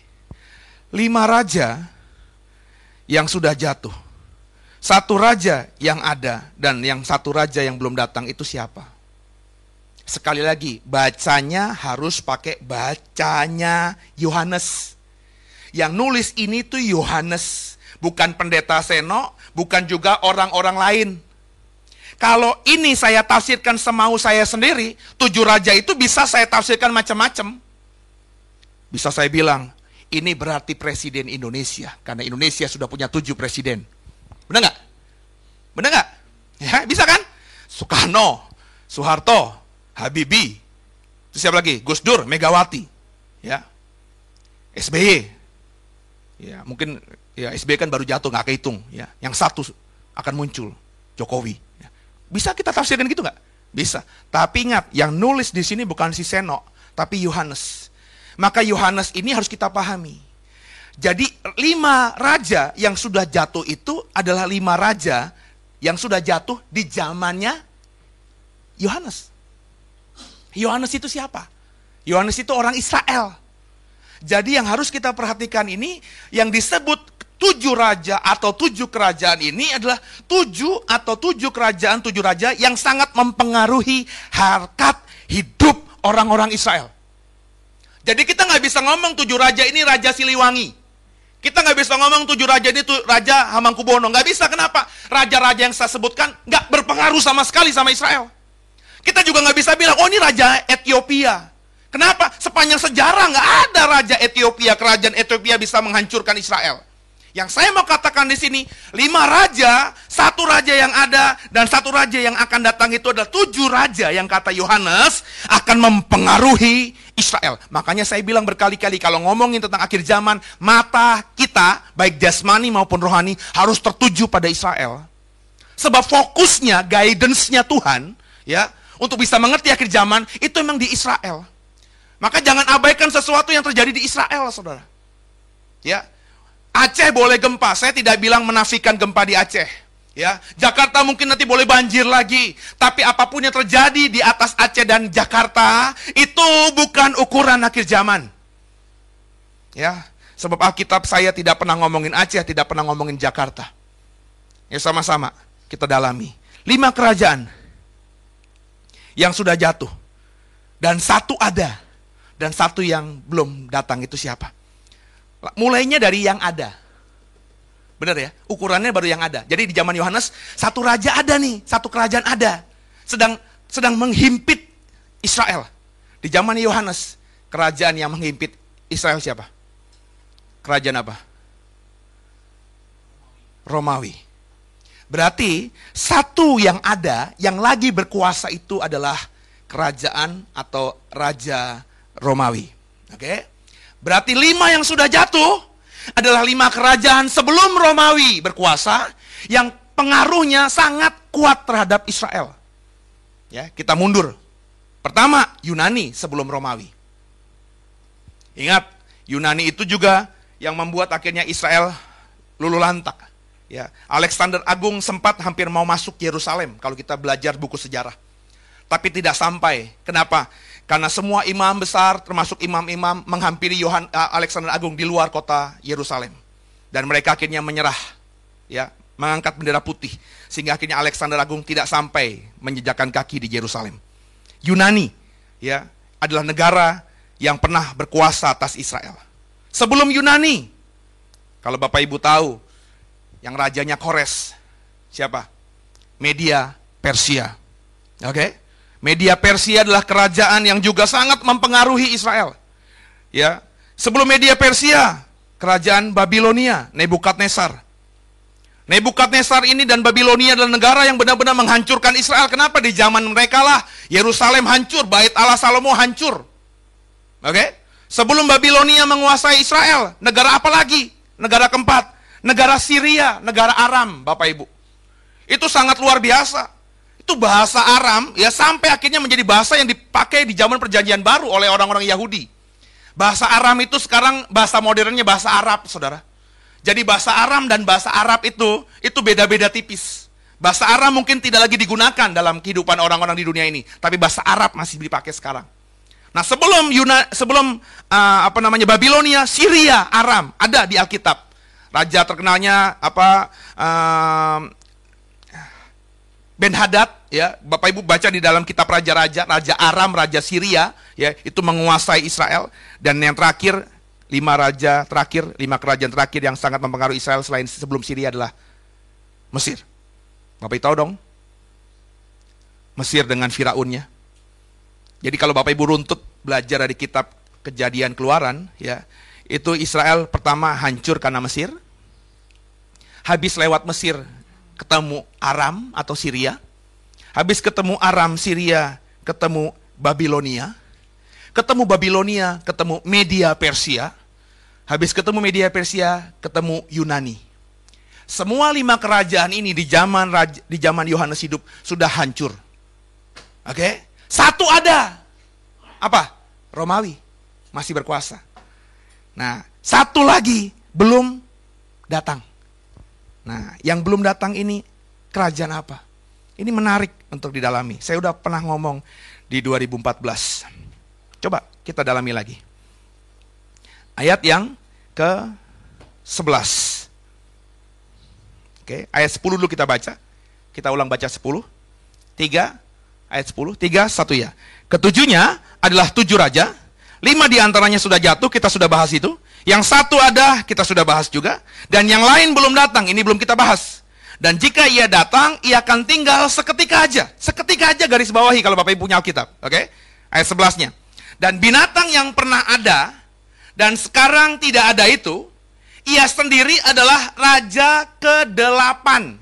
Lima raja yang sudah jatuh. Satu raja yang ada dan yang satu raja yang belum datang itu siapa? Sekali lagi, bacanya harus pakai bacanya Yohanes. Yang nulis ini tuh Yohanes, bukan pendeta Seno, bukan juga orang-orang lain. Kalau ini saya tafsirkan semau saya sendiri, tujuh raja itu bisa saya tafsirkan macam-macam. Bisa saya bilang, ini berarti presiden Indonesia, karena Indonesia sudah punya tujuh presiden. Benar nggak? Benar nggak? Ya, bisa kan? Soekarno, Soeharto, Habibie, itu siapa lagi? Gus Dur, Megawati, ya, SBY, ya mungkin ya SBY kan baru jatuh nggak kehitung, ya, yang satu akan muncul Jokowi. Bisa kita tafsirkan gitu nggak? Bisa. Tapi ingat, yang nulis di sini bukan si Seno, tapi Yohanes. Maka Yohanes ini harus kita pahami. Jadi lima raja yang sudah jatuh itu adalah lima raja yang sudah jatuh di zamannya Yohanes. Yohanes itu siapa? Yohanes itu orang Israel. Jadi yang harus kita perhatikan ini, yang disebut tujuh raja atau tujuh kerajaan ini adalah tujuh atau tujuh kerajaan, tujuh raja yang sangat mempengaruhi harkat hidup orang-orang Israel. Jadi kita nggak bisa ngomong tujuh raja ini raja Siliwangi. Kita nggak bisa ngomong tujuh raja ini tuh raja Hamangkubono. Nggak bisa, kenapa? Raja-raja yang saya sebutkan nggak berpengaruh sama sekali sama Israel. Kita juga nggak bisa bilang, oh ini raja Ethiopia. Kenapa? Sepanjang sejarah nggak ada raja Ethiopia, kerajaan Ethiopia bisa menghancurkan Israel. Yang saya mau katakan di sini, lima raja, satu raja yang ada, dan satu raja yang akan datang itu adalah tujuh raja yang kata Yohanes akan mempengaruhi Israel. Makanya saya bilang berkali-kali kalau ngomongin tentang akhir zaman, mata kita, baik jasmani maupun rohani, harus tertuju pada Israel. Sebab fokusnya, guidance-nya Tuhan, ya untuk bisa mengerti akhir zaman itu memang di Israel. Maka jangan abaikan sesuatu yang terjadi di Israel, saudara. Ya, Aceh boleh gempa. Saya tidak bilang menafikan gempa di Aceh. Ya, Jakarta mungkin nanti boleh banjir lagi. Tapi apa pun yang terjadi di atas Aceh dan Jakarta itu bukan ukuran akhir zaman. Ya, sebab Alkitab saya tidak pernah ngomongin Aceh, tidak pernah ngomongin Jakarta. Ya sama-sama kita dalami. Lima kerajaan yang sudah jatuh. Dan satu ada. Dan satu yang belum datang itu siapa? Mulainya dari yang ada. Benar ya? Ukurannya baru yang ada. Jadi di zaman Yohanes, satu raja ada nih, satu kerajaan ada. Sedang sedang menghimpit Israel. Di zaman Yohanes, kerajaan yang menghimpit Israel siapa? Kerajaan apa? Romawi. Berarti satu yang ada, yang lagi berkuasa itu adalah kerajaan atau raja Romawi. Oke? Berarti lima yang sudah jatuh adalah lima kerajaan sebelum Romawi berkuasa yang pengaruhnya sangat kuat terhadap Israel. Ya, kita mundur. Pertama, Yunani sebelum Romawi. Ingat, Yunani itu juga yang membuat akhirnya Israel lulu lantak. Ya, Alexander Agung sempat hampir mau masuk Yerusalem kalau kita belajar buku sejarah. Tapi tidak sampai. Kenapa? Karena semua imam besar termasuk imam-imam menghampiri Yohan uh, Alexander Agung di luar kota Yerusalem. Dan mereka akhirnya menyerah. Ya, mengangkat bendera putih sehingga akhirnya Alexander Agung tidak sampai menjejakkan kaki di Yerusalem. Yunani ya adalah negara yang pernah berkuasa atas Israel. Sebelum Yunani, kalau Bapak Ibu tahu, yang rajanya Kores. Siapa? Media Persia. Oke? Okay? Media Persia adalah kerajaan yang juga sangat mempengaruhi Israel. Ya. Sebelum media Persia, kerajaan Babilonia, Nebukadnezar. Nebukadnezar ini dan Babilonia adalah negara yang benar-benar menghancurkan Israel. Kenapa? Di zaman mereka lah Yerusalem hancur, bait Allah Salomo hancur. Oke? Okay? Sebelum Babilonia menguasai Israel, negara apa lagi? Negara keempat, negara Syria, negara Aram, Bapak Ibu. Itu sangat luar biasa. Itu bahasa Aram ya sampai akhirnya menjadi bahasa yang dipakai di zaman perjanjian baru oleh orang-orang Yahudi. Bahasa Aram itu sekarang bahasa modernnya bahasa Arab, saudara. Jadi bahasa Aram dan bahasa Arab itu itu beda-beda tipis. Bahasa Aram mungkin tidak lagi digunakan dalam kehidupan orang-orang di dunia ini, tapi bahasa Arab masih dipakai sekarang. Nah, sebelum Yuna, sebelum uh, apa namanya Babilonia, Syria, Aram ada di Alkitab. Raja terkenalnya apa uh, Ben Hadad ya, Bapak Ibu baca di dalam kitab raja-raja, Raja Aram, Raja Syria ya, itu menguasai Israel dan yang terakhir lima raja terakhir, lima kerajaan terakhir yang sangat mempengaruhi Israel selain sebelum Syria adalah Mesir. Bapak Ibu tahu dong? Mesir dengan Firaunnya. Jadi kalau Bapak Ibu runtut belajar dari kitab Kejadian Keluaran ya, itu Israel pertama hancur karena Mesir. Habis lewat Mesir ketemu Aram atau Syria. Habis ketemu Aram, Syria, ketemu Babilonia. Ketemu Babilonia, ketemu Media Persia. Habis ketemu Media Persia, ketemu Yunani. Semua lima kerajaan ini di zaman di zaman Yohanes hidup sudah hancur. Oke? Okay? Satu ada. Apa? Romawi masih berkuasa. Nah, satu lagi belum datang. Nah, yang belum datang ini kerajaan apa? Ini menarik untuk didalami. Saya udah pernah ngomong di 2014. Coba kita dalami lagi. Ayat yang ke 11. Oke, ayat 10 dulu kita baca. Kita ulang baca 10. 3, ayat 10. 3, 1 ya. Ketujuhnya adalah tujuh raja. Lima di antaranya sudah jatuh, kita sudah bahas itu. Yang satu ada, kita sudah bahas juga. Dan yang lain belum datang, ini belum kita bahas. Dan jika ia datang, ia akan tinggal seketika aja. Seketika aja garis bawahi kalau Bapak Ibu punya Alkitab. Oke? Okay? Ayat 11-nya. Dan binatang yang pernah ada, dan sekarang tidak ada itu, ia sendiri adalah raja ke-8.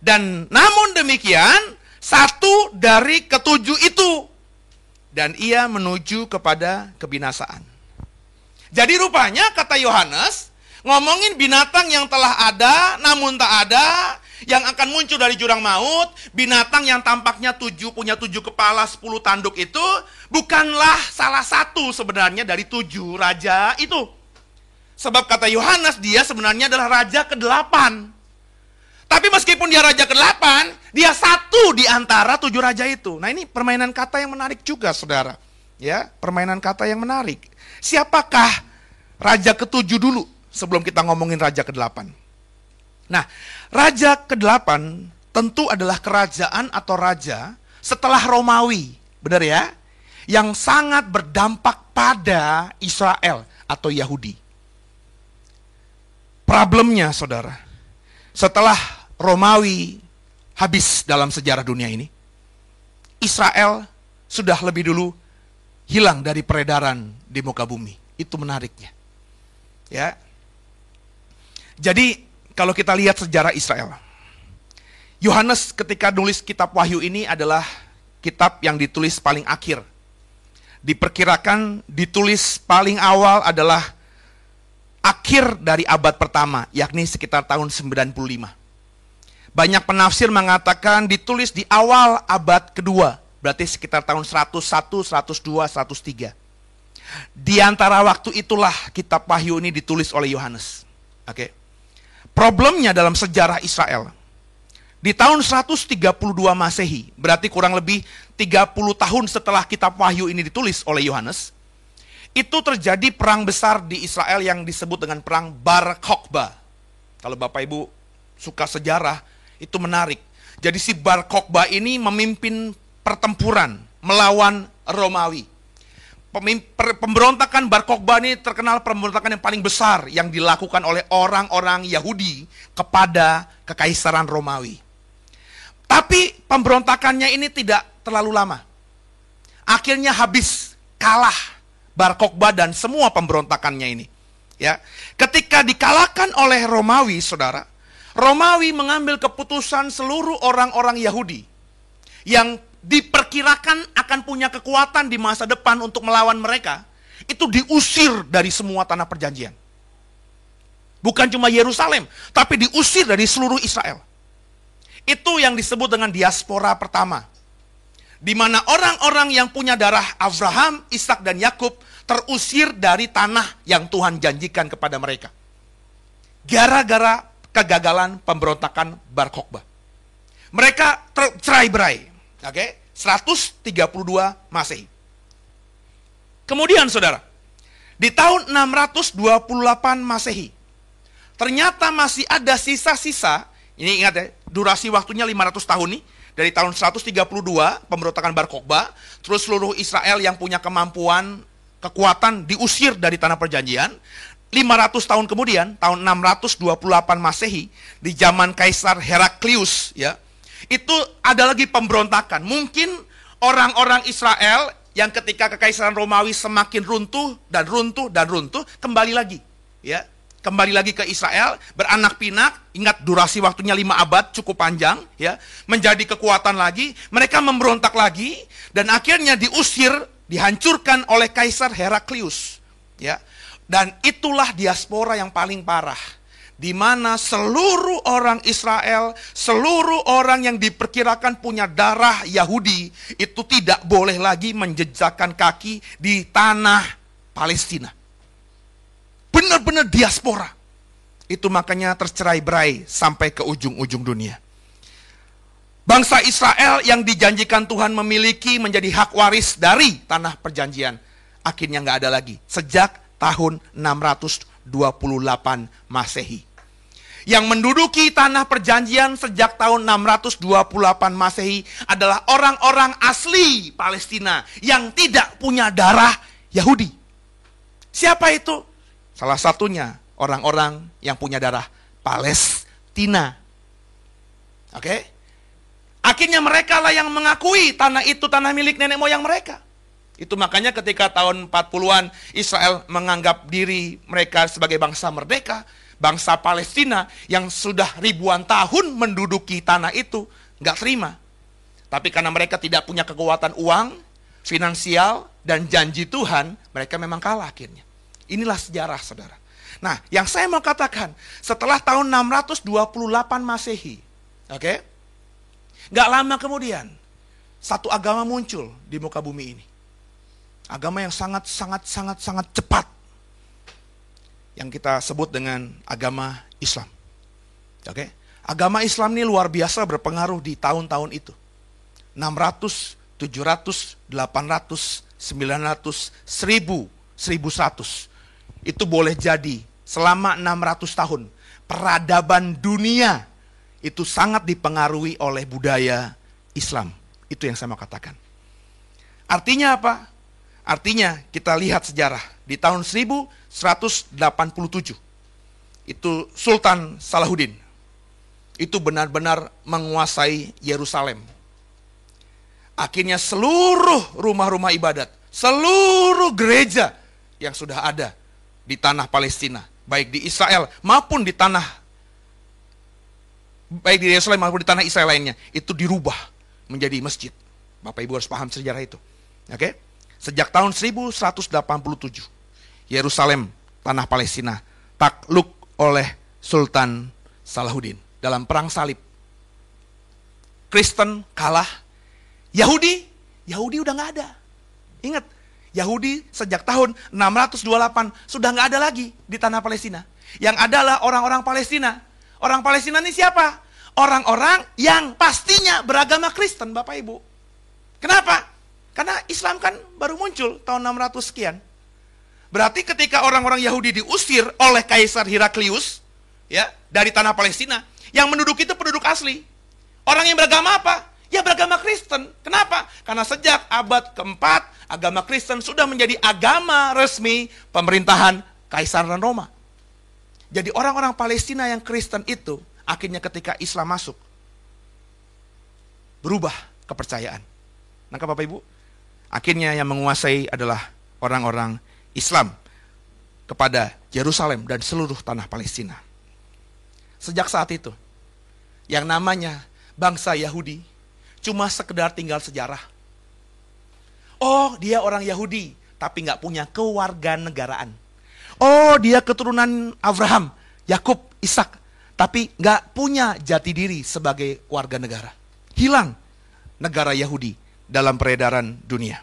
Dan namun demikian, satu dari ketujuh itu. Dan ia menuju kepada kebinasaan. Jadi rupanya kata Yohanes, ngomongin binatang yang telah ada namun tak ada, yang akan muncul dari jurang maut, binatang yang tampaknya tujuh, punya tujuh kepala, sepuluh tanduk itu, bukanlah salah satu sebenarnya dari tujuh raja itu. Sebab kata Yohanes, dia sebenarnya adalah raja ke-8. Tapi meskipun dia raja ke-8, dia satu di antara tujuh raja itu. Nah ini permainan kata yang menarik juga saudara. Ya, permainan kata yang menarik. Siapakah raja ketujuh dulu sebelum kita ngomongin raja ke-8? Nah, raja ke-8 tentu adalah kerajaan atau raja setelah Romawi. Benar ya? Yang sangat berdampak pada Israel atau Yahudi. Problemnya saudara, setelah Romawi habis dalam sejarah dunia ini, Israel sudah lebih dulu hilang dari peredaran di muka bumi. Itu menariknya. Ya. Jadi kalau kita lihat sejarah Israel, Yohanes ketika nulis kitab Wahyu ini adalah kitab yang ditulis paling akhir. Diperkirakan ditulis paling awal adalah akhir dari abad pertama, yakni sekitar tahun 95. Banyak penafsir mengatakan ditulis di awal abad kedua, Berarti sekitar tahun 101, 102, 103. Di antara waktu itulah kitab Wahyu ini ditulis oleh Yohanes. Oke. Okay. Problemnya dalam sejarah Israel. Di tahun 132 Masehi, berarti kurang lebih 30 tahun setelah kitab Wahyu ini ditulis oleh Yohanes, itu terjadi perang besar di Israel yang disebut dengan perang Bar Kokhba. Kalau Bapak Ibu suka sejarah, itu menarik. Jadi si Bar Kokhba ini memimpin pertempuran melawan Romawi. Pemberontakan Bar Kokhba ini terkenal pemberontakan yang paling besar yang dilakukan oleh orang-orang Yahudi kepada kekaisaran Romawi. Tapi pemberontakannya ini tidak terlalu lama. Akhirnya habis kalah Bar Kokhba dan semua pemberontakannya ini. Ya, ketika dikalahkan oleh Romawi, saudara, Romawi mengambil keputusan seluruh orang-orang Yahudi yang diperkirakan akan punya kekuatan di masa depan untuk melawan mereka, itu diusir dari semua tanah perjanjian. Bukan cuma Yerusalem, tapi diusir dari seluruh Israel. Itu yang disebut dengan diaspora pertama. Di mana orang-orang yang punya darah Abraham, Ishak dan Yakub terusir dari tanah yang Tuhan janjikan kepada mereka. Gara-gara kegagalan pemberontakan Bar Kokhba. Mereka tercerai-berai. Oke, okay? 132 Masehi. Kemudian Saudara, di tahun 628 Masehi, ternyata masih ada sisa-sisa, ini ingat ya, durasi waktunya 500 tahun nih, dari tahun 132 pemberontakan Bar Kokhba, terus seluruh Israel yang punya kemampuan kekuatan diusir dari tanah perjanjian. 500 tahun kemudian, tahun 628 Masehi, di zaman Kaisar Heraklius, ya, itu ada lagi pemberontakan. Mungkin orang-orang Israel yang ketika kekaisaran Romawi semakin runtuh dan runtuh dan runtuh, kembali lagi, ya, kembali lagi ke Israel, beranak pinak, ingat durasi waktunya lima abad, cukup panjang, ya, menjadi kekuatan lagi, mereka memberontak lagi, dan akhirnya diusir dihancurkan oleh Kaisar Heraklius. Ya. Dan itulah diaspora yang paling parah. Di mana seluruh orang Israel, seluruh orang yang diperkirakan punya darah Yahudi, itu tidak boleh lagi menjejakkan kaki di tanah Palestina. Benar-benar diaspora. Itu makanya tercerai berai sampai ke ujung-ujung dunia. Bangsa Israel yang dijanjikan Tuhan memiliki menjadi hak waris dari tanah perjanjian. Akhirnya nggak ada lagi. Sejak tahun 628 Masehi. Yang menduduki tanah perjanjian sejak tahun 628 Masehi adalah orang-orang asli Palestina yang tidak punya darah Yahudi. Siapa itu? Salah satunya orang-orang yang punya darah Palestina. Oke? Okay? Akhirnya mereka lah yang mengakui tanah itu tanah milik nenek moyang mereka. Itu makanya ketika tahun 40-an Israel menganggap diri mereka sebagai bangsa merdeka, bangsa Palestina yang sudah ribuan tahun menduduki tanah itu, nggak terima. Tapi karena mereka tidak punya kekuatan uang, finansial, dan janji Tuhan, mereka memang kalah akhirnya. Inilah sejarah saudara. Nah, yang saya mau katakan, setelah tahun 628 Masehi, oke, okay, Gak lama kemudian, satu agama muncul di muka bumi ini. Agama yang sangat, sangat, sangat, sangat cepat. Yang kita sebut dengan agama Islam. Oke, okay? Agama Islam ini luar biasa berpengaruh di tahun-tahun itu. 600, 700, 800, 900, 1000, 1100. Itu boleh jadi selama 600 tahun peradaban dunia itu sangat dipengaruhi oleh budaya Islam. Itu yang saya mau katakan. Artinya apa? Artinya kita lihat sejarah di tahun 1187 itu Sultan Salahuddin itu benar-benar menguasai Yerusalem. Akhirnya seluruh rumah-rumah ibadat, seluruh gereja yang sudah ada di tanah Palestina, baik di Israel maupun di tanah baik di Yerusalem maupun di tanah Israel lainnya, itu dirubah menjadi masjid. Bapak Ibu harus paham sejarah itu. Oke? Okay? Sejak tahun 1187, Yerusalem, tanah Palestina, takluk oleh Sultan Salahuddin dalam perang salib. Kristen kalah, Yahudi, Yahudi udah nggak ada. Ingat, Yahudi sejak tahun 628 sudah nggak ada lagi di tanah Palestina. Yang adalah orang-orang Palestina Orang Palestina ini siapa? Orang-orang yang pastinya beragama Kristen, Bapak Ibu. Kenapa? Karena Islam kan baru muncul tahun 600 sekian. Berarti ketika orang-orang Yahudi diusir oleh Kaisar Heraklius ya dari tanah Palestina, yang menduduki itu penduduk asli. Orang yang beragama apa? Ya beragama Kristen. Kenapa? Karena sejak abad keempat, agama Kristen sudah menjadi agama resmi pemerintahan Kaisaran Roma. Jadi orang-orang Palestina yang Kristen itu akhirnya ketika Islam masuk berubah kepercayaan. Nangkap Bapak Ibu? Akhirnya yang menguasai adalah orang-orang Islam kepada Yerusalem dan seluruh tanah Palestina. Sejak saat itu, yang namanya bangsa Yahudi cuma sekedar tinggal sejarah. Oh, dia orang Yahudi, tapi nggak punya kewarganegaraan. Oh dia keturunan Abraham, Yakub, Ishak, tapi nggak punya jati diri sebagai warga negara. Hilang negara Yahudi dalam peredaran dunia.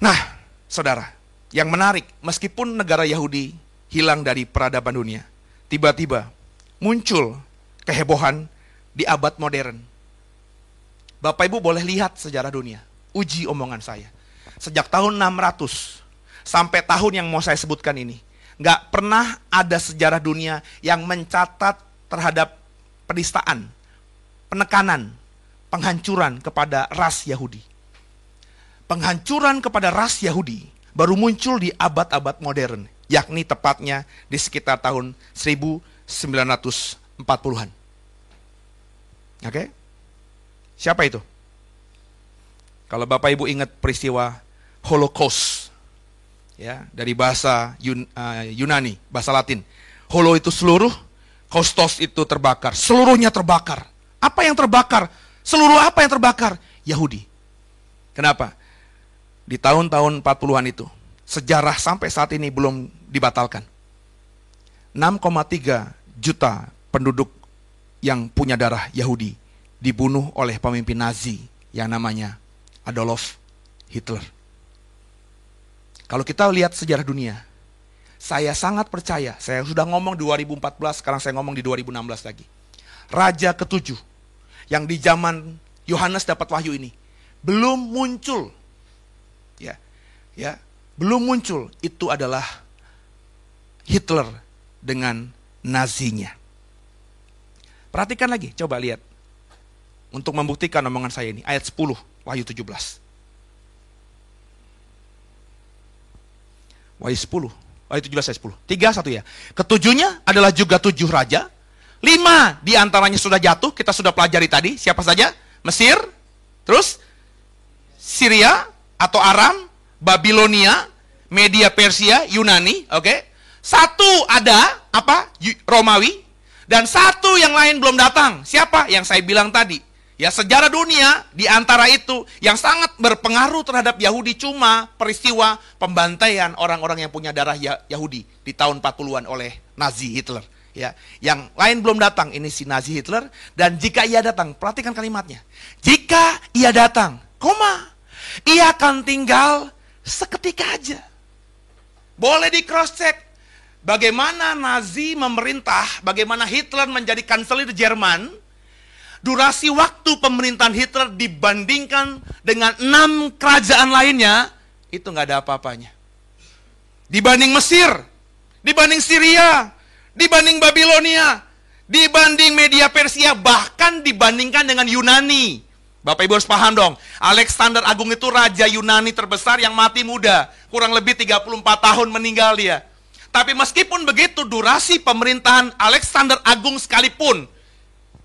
Nah, saudara, yang menarik, meskipun negara Yahudi hilang dari peradaban dunia, tiba-tiba muncul kehebohan di abad modern. Bapak Ibu boleh lihat sejarah dunia, uji omongan saya. Sejak tahun 600 sampai tahun yang mau saya sebutkan ini, nggak pernah ada sejarah dunia yang mencatat terhadap penistaan, penekanan, penghancuran kepada ras Yahudi. Penghancuran kepada ras Yahudi baru muncul di abad-abad modern, yakni tepatnya di sekitar tahun 1940-an. Oke? Siapa itu? Kalau Bapak Ibu ingat peristiwa Holocaust, ya dari bahasa Yun, uh, Yunani, bahasa Latin. Holo itu seluruh, Kostos itu terbakar, seluruhnya terbakar. Apa yang terbakar? Seluruh apa yang terbakar? Yahudi. Kenapa? Di tahun-tahun 40-an itu, sejarah sampai saat ini belum dibatalkan. 6,3 juta penduduk yang punya darah Yahudi dibunuh oleh pemimpin Nazi yang namanya Adolf Hitler. Kalau kita lihat sejarah dunia, saya sangat percaya, saya sudah ngomong 2014, sekarang saya ngomong di 2016 lagi. Raja ketujuh yang di zaman Yohanes dapat wahyu ini belum muncul. Ya. Ya, belum muncul. Itu adalah Hitler dengan Nazinya. Perhatikan lagi, coba lihat. Untuk membuktikan omongan saya ini, ayat 10, Wahyu 17. Wahyu 10, Wahyu 17 ayat 10. Tiga satu ya. Ketujuhnya adalah juga tujuh raja, Lima di antaranya sudah jatuh, kita sudah pelajari tadi. Siapa saja? Mesir, terus Syria atau Aram, Babilonia, Media Persia, Yunani, oke? Okay? Satu ada apa? Romawi dan satu yang lain belum datang. Siapa? Yang saya bilang tadi. Ya sejarah dunia di antara itu yang sangat berpengaruh terhadap Yahudi cuma peristiwa pembantaian orang-orang yang punya darah Yahudi di tahun 40-an oleh Nazi Hitler ya yang lain belum datang ini si Nazi Hitler dan jika ia datang perhatikan kalimatnya. Jika ia datang koma ia akan tinggal seketika aja. Boleh di cross check bagaimana Nazi memerintah bagaimana Hitler menjadi kanselir Jerman durasi waktu pemerintahan Hitler dibandingkan dengan enam kerajaan lainnya itu nggak ada apa-apanya. Dibanding Mesir dibanding Syria dibanding Babilonia, dibanding media Persia, bahkan dibandingkan dengan Yunani. Bapak Ibu harus paham dong, Alexander Agung itu raja Yunani terbesar yang mati muda, kurang lebih 34 tahun meninggal dia. Tapi meskipun begitu, durasi pemerintahan Alexander Agung sekalipun,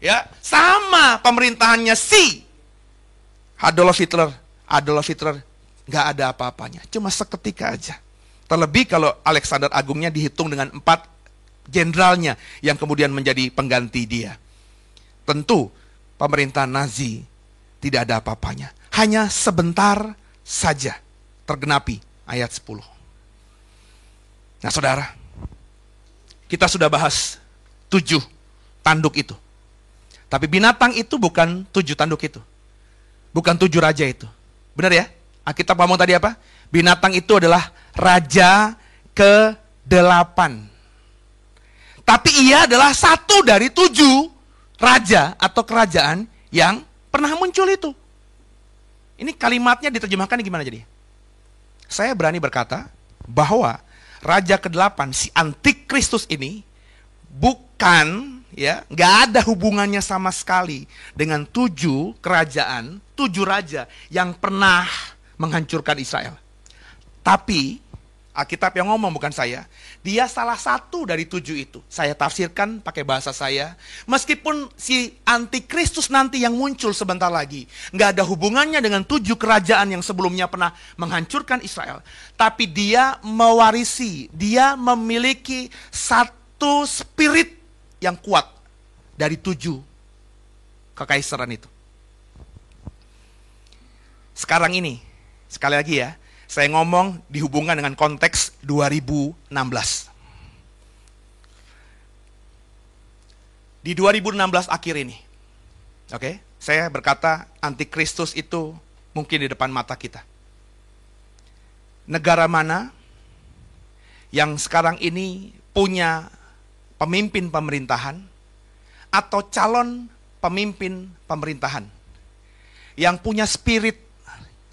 ya sama pemerintahannya si Adolf Hitler. Adolf Hitler nggak ada apa-apanya, cuma seketika aja. Terlebih kalau Alexander Agungnya dihitung dengan empat jenderalnya yang kemudian menjadi pengganti dia. Tentu pemerintah Nazi tidak ada apa-apanya. Hanya sebentar saja tergenapi ayat 10. Nah saudara, kita sudah bahas tujuh tanduk itu. Tapi binatang itu bukan tujuh tanduk itu. Bukan tujuh raja itu. Benar ya? Kita ngomong tadi apa? Binatang itu adalah raja ke delapan. Tapi ia adalah satu dari tujuh raja atau kerajaan yang pernah muncul itu. Ini kalimatnya diterjemahkan gimana jadi? Saya berani berkata bahwa raja ke-8 si antikristus ini bukan ya nggak ada hubungannya sama sekali dengan tujuh kerajaan, tujuh raja yang pernah menghancurkan Israel. Tapi Alkitab yang ngomong bukan saya. Dia salah satu dari tujuh itu. Saya tafsirkan pakai bahasa saya. Meskipun si antikristus nanti yang muncul sebentar lagi. Nggak ada hubungannya dengan tujuh kerajaan yang sebelumnya pernah menghancurkan Israel. Tapi dia mewarisi, dia memiliki satu spirit yang kuat dari tujuh kekaisaran itu. Sekarang ini, sekali lagi ya, saya ngomong dihubungkan dengan konteks 2016. Di 2016 akhir ini, oke, okay, saya berkata antikristus itu mungkin di depan mata kita. negara mana yang sekarang ini punya pemimpin pemerintahan atau calon pemimpin pemerintahan yang punya spirit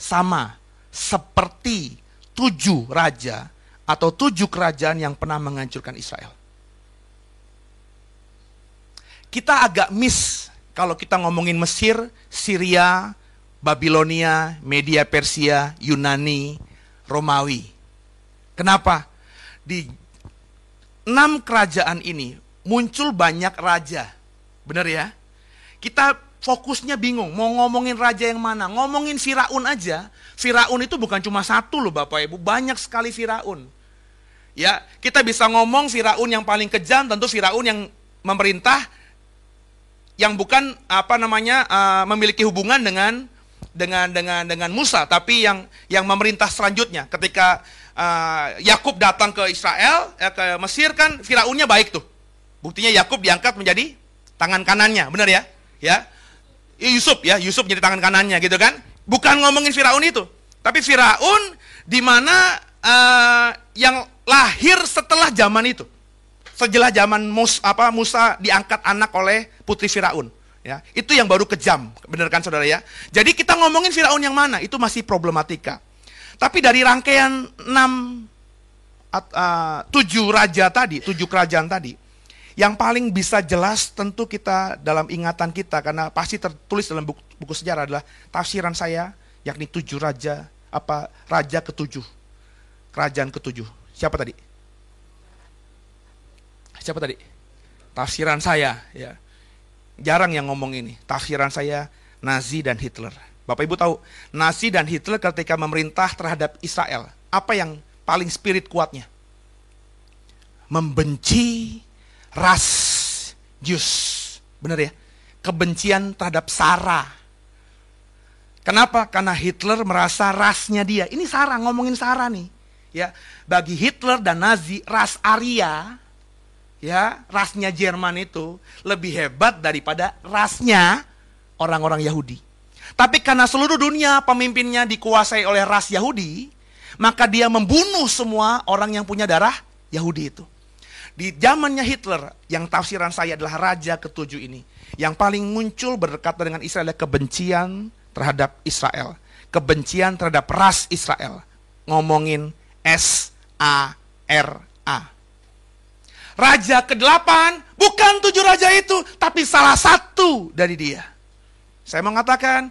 sama seperti tujuh raja atau tujuh kerajaan yang pernah menghancurkan Israel. Kita agak miss kalau kita ngomongin Mesir, Syria, Babilonia, Media Persia, Yunani, Romawi. Kenapa? Di enam kerajaan ini muncul banyak raja. Benar ya? Kita fokusnya bingung, mau ngomongin raja yang mana? Ngomongin Firaun aja. Firaun itu bukan cuma satu loh Bapak Ibu, banyak sekali Firaun. Ya, kita bisa ngomong Firaun yang paling kejam tentu Firaun yang memerintah yang bukan apa namanya uh, memiliki hubungan dengan dengan dengan dengan Musa, tapi yang yang memerintah selanjutnya ketika uh, Yakub datang ke Israel, eh, ke Mesir kan Firaunnya baik tuh. Buktinya Yakub diangkat menjadi tangan kanannya, benar ya? Ya. Yusuf ya, Yusuf jadi tangan kanannya gitu kan. Bukan ngomongin Firaun itu, tapi Firaun di mana uh, yang lahir setelah zaman itu. Setelah zaman Mus, apa, Musa diangkat anak oleh putri Firaun. Ya, itu yang baru kejam, benar kan saudara ya? Jadi kita ngomongin Firaun yang mana? Itu masih problematika. Tapi dari rangkaian enam, uh, tujuh raja tadi, tujuh kerajaan tadi, yang paling bisa jelas tentu kita dalam ingatan kita karena pasti tertulis dalam buku, buku sejarah adalah tafsiran saya yakni tujuh raja apa raja ketujuh. Kerajaan ketujuh. Siapa tadi? Siapa tadi? Tafsiran saya ya. Jarang yang ngomong ini. Tafsiran saya Nazi dan Hitler. Bapak Ibu tahu Nazi dan Hitler ketika memerintah terhadap Israel apa yang paling spirit kuatnya? Membenci ras Jus. Benar ya? Kebencian terhadap Sarah. Kenapa? Karena Hitler merasa rasnya dia. Ini Sarah, ngomongin Sarah nih. Ya, bagi Hitler dan Nazi, ras Arya, ya, rasnya Jerman itu lebih hebat daripada rasnya orang-orang Yahudi. Tapi karena seluruh dunia pemimpinnya dikuasai oleh ras Yahudi, maka dia membunuh semua orang yang punya darah Yahudi itu. Di zamannya Hitler, yang tafsiran saya adalah raja ketujuh ini. Yang paling muncul berdekatan dengan Israel adalah kebencian terhadap Israel. Kebencian terhadap ras Israel. Ngomongin S-A-R-A. Raja ke-8 bukan tujuh raja itu, tapi salah satu dari dia. Saya mengatakan,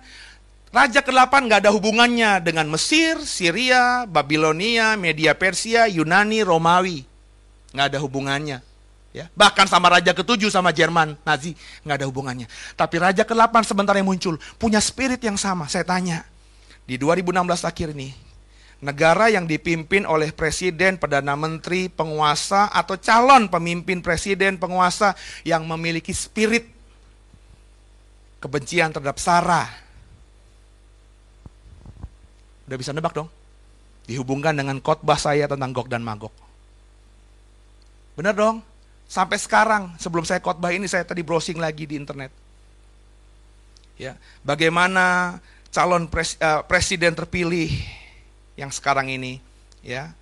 Raja ke-8 nggak ada hubungannya dengan Mesir, Syria, Babilonia, Media Persia, Yunani, Romawi nggak ada hubungannya. Ya. Bahkan sama raja ketujuh sama Jerman Nazi nggak ada hubungannya. Tapi raja ke-8 sebentar yang muncul punya spirit yang sama. Saya tanya di 2016 akhir ini negara yang dipimpin oleh presiden, perdana menteri, penguasa atau calon pemimpin presiden, penguasa yang memiliki spirit kebencian terhadap Sarah. Udah bisa nebak dong? Dihubungkan dengan khotbah saya tentang Gog dan Magog. Benar dong? Sampai sekarang, sebelum saya khotbah ini, saya tadi browsing lagi di internet. Ya, bagaimana calon pres, uh, presiden terpilih yang sekarang ini, ya,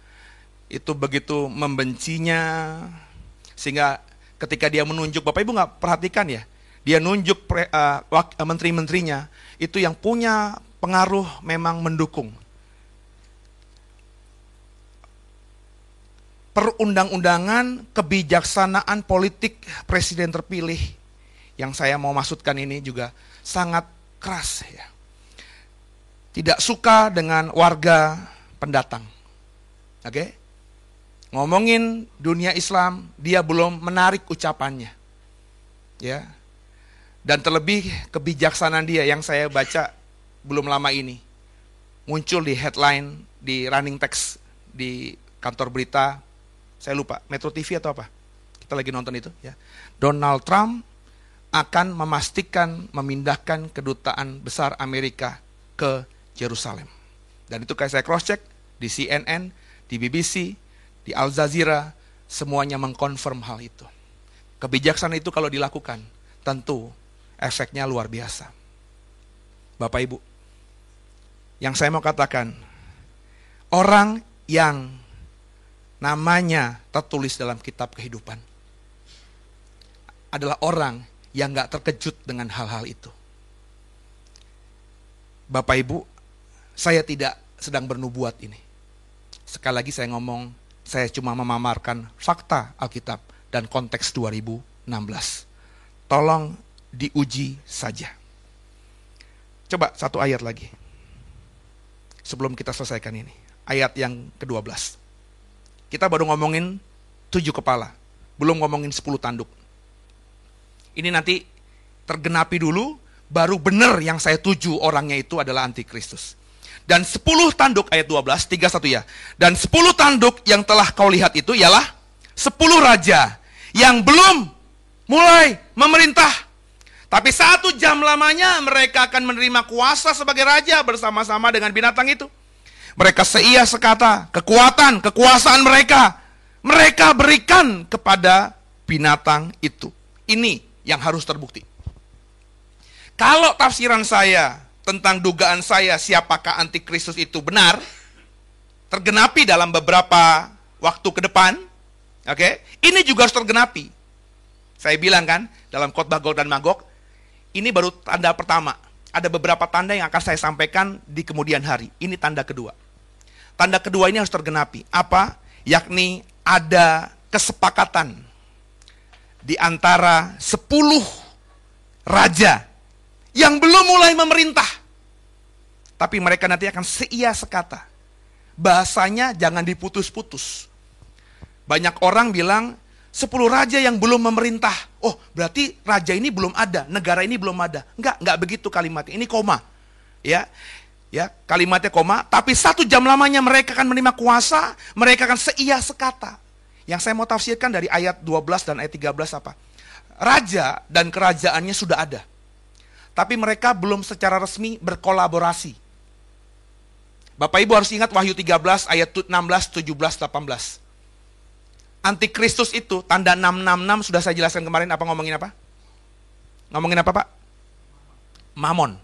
itu begitu membencinya, sehingga ketika dia menunjuk, Bapak Ibu nggak perhatikan ya, dia nunjuk uh, menteri-menterinya, itu yang punya pengaruh memang mendukung. Perundang-undangan kebijaksanaan politik presiden terpilih yang saya mau maksudkan ini juga sangat keras ya. Tidak suka dengan warga pendatang. Oke? Okay? Ngomongin dunia Islam, dia belum menarik ucapannya. Ya. Dan terlebih kebijaksanaan dia yang saya baca belum lama ini. Muncul di headline di running text di kantor berita saya lupa, Metro TV atau apa? Kita lagi nonton itu ya. Donald Trump akan memastikan memindahkan kedutaan besar Amerika ke Yerusalem. Dan itu kayak saya cross check di CNN, di BBC, di Al Jazeera, semuanya mengkonfirm hal itu. Kebijaksanaan itu kalau dilakukan, tentu efeknya luar biasa. Bapak Ibu, yang saya mau katakan, orang yang namanya tertulis dalam kitab kehidupan adalah orang yang gak terkejut dengan hal-hal itu. Bapak Ibu, saya tidak sedang bernubuat ini. Sekali lagi saya ngomong, saya cuma memamarkan fakta Alkitab dan konteks 2016. Tolong diuji saja. Coba satu ayat lagi. Sebelum kita selesaikan ini. Ayat yang ke-12. Kita baru ngomongin tujuh kepala. Belum ngomongin sepuluh tanduk. Ini nanti tergenapi dulu, baru benar yang saya tuju orangnya itu adalah antikristus. Dan sepuluh tanduk ayat 12, tiga satu ya. Dan sepuluh tanduk yang telah kau lihat itu ialah sepuluh raja yang belum mulai memerintah. Tapi satu jam lamanya mereka akan menerima kuasa sebagai raja bersama-sama dengan binatang itu. Mereka seia sekata, kekuatan, kekuasaan mereka, mereka berikan kepada binatang itu. Ini yang harus terbukti. Kalau tafsiran saya tentang dugaan saya siapakah antikristus itu benar, tergenapi dalam beberapa waktu ke depan, oke, okay, ini juga harus tergenapi. Saya bilang kan, dalam khotbah Gog dan Magog, ini baru tanda pertama. Ada beberapa tanda yang akan saya sampaikan di kemudian hari. Ini tanda kedua. Tanda kedua ini harus tergenapi. Apa? Yakni ada kesepakatan di antara sepuluh raja yang belum mulai memerintah. Tapi mereka nanti akan seia sekata. Bahasanya jangan diputus-putus. Banyak orang bilang, sepuluh raja yang belum memerintah. Oh, berarti raja ini belum ada, negara ini belum ada. Enggak, enggak begitu kalimatnya. Ini koma. Ya, ya kalimatnya koma. Tapi satu jam lamanya mereka akan menerima kuasa, mereka akan seia sekata. Yang saya mau tafsirkan dari ayat 12 dan ayat 13 apa? Raja dan kerajaannya sudah ada tapi mereka belum secara resmi berkolaborasi. Bapak Ibu harus ingat Wahyu 13 ayat 16, 17, 18. Antikristus itu tanda 666 sudah saya jelaskan kemarin apa ngomongin apa? Ngomongin apa Pak? Mamon,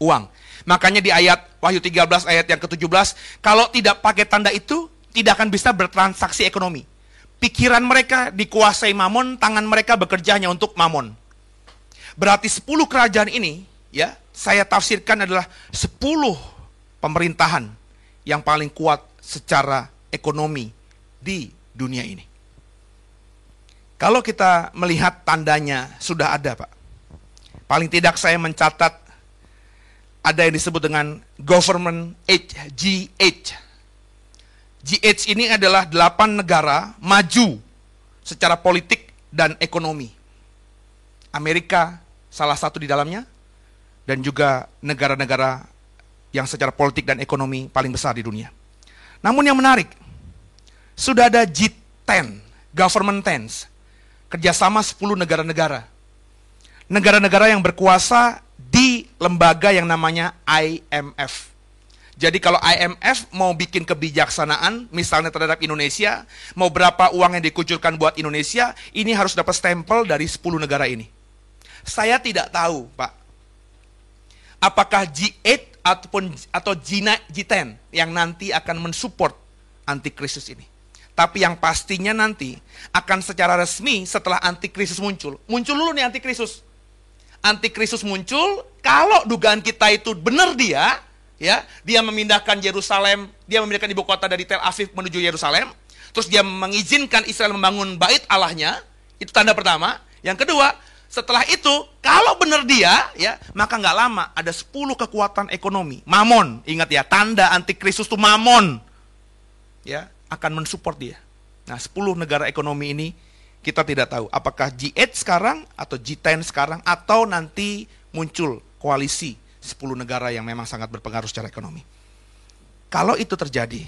uang. Makanya di ayat Wahyu 13 ayat yang ke-17, kalau tidak pakai tanda itu, tidak akan bisa bertransaksi ekonomi. Pikiran mereka dikuasai mamon, tangan mereka bekerja hanya untuk mamon. Berarti 10 kerajaan ini ya saya tafsirkan adalah 10 pemerintahan yang paling kuat secara ekonomi di dunia ini. Kalau kita melihat tandanya sudah ada, Pak. Paling tidak saya mencatat ada yang disebut dengan government age, GH. GH ini adalah delapan negara maju secara politik dan ekonomi. Amerika, salah satu di dalamnya, dan juga negara-negara yang secara politik dan ekonomi paling besar di dunia. Namun yang menarik, sudah ada G10, Government Tens, kerjasama 10 negara-negara. Negara-negara yang berkuasa di lembaga yang namanya IMF. Jadi kalau IMF mau bikin kebijaksanaan, misalnya terhadap Indonesia, mau berapa uang yang dikucurkan buat Indonesia, ini harus dapat stempel dari 10 negara ini. Saya tidak tahu, Pak. Apakah G8 ataupun atau G10 yang nanti akan mensupport antikrisis ini. Tapi yang pastinya nanti akan secara resmi setelah antikrisis muncul. Muncul dulu nih antikrisis. Antikrisis muncul, kalau dugaan kita itu benar dia, ya, dia memindahkan Yerusalem, dia memindahkan ibu kota dari Tel Aviv menuju Yerusalem, terus dia mengizinkan Israel membangun bait Allahnya, itu tanda pertama. Yang kedua, setelah itu, kalau benar dia, ya, maka nggak lama ada 10 kekuatan ekonomi. Mamon, ingat ya, tanda antikristus itu mamon. Ya, akan mensupport dia. Nah, 10 negara ekonomi ini kita tidak tahu apakah G8 sekarang atau G10 sekarang atau nanti muncul koalisi 10 negara yang memang sangat berpengaruh secara ekonomi. Kalau itu terjadi,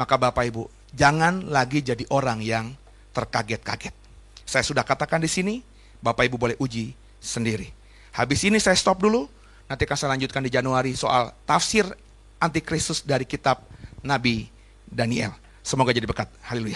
maka Bapak Ibu, jangan lagi jadi orang yang terkaget-kaget. Saya sudah katakan di sini, Bapak Ibu boleh uji sendiri. Habis ini saya stop dulu, nanti akan saya lanjutkan di Januari soal tafsir antikristus dari kitab Nabi Daniel. Semoga jadi berkat. Haleluya.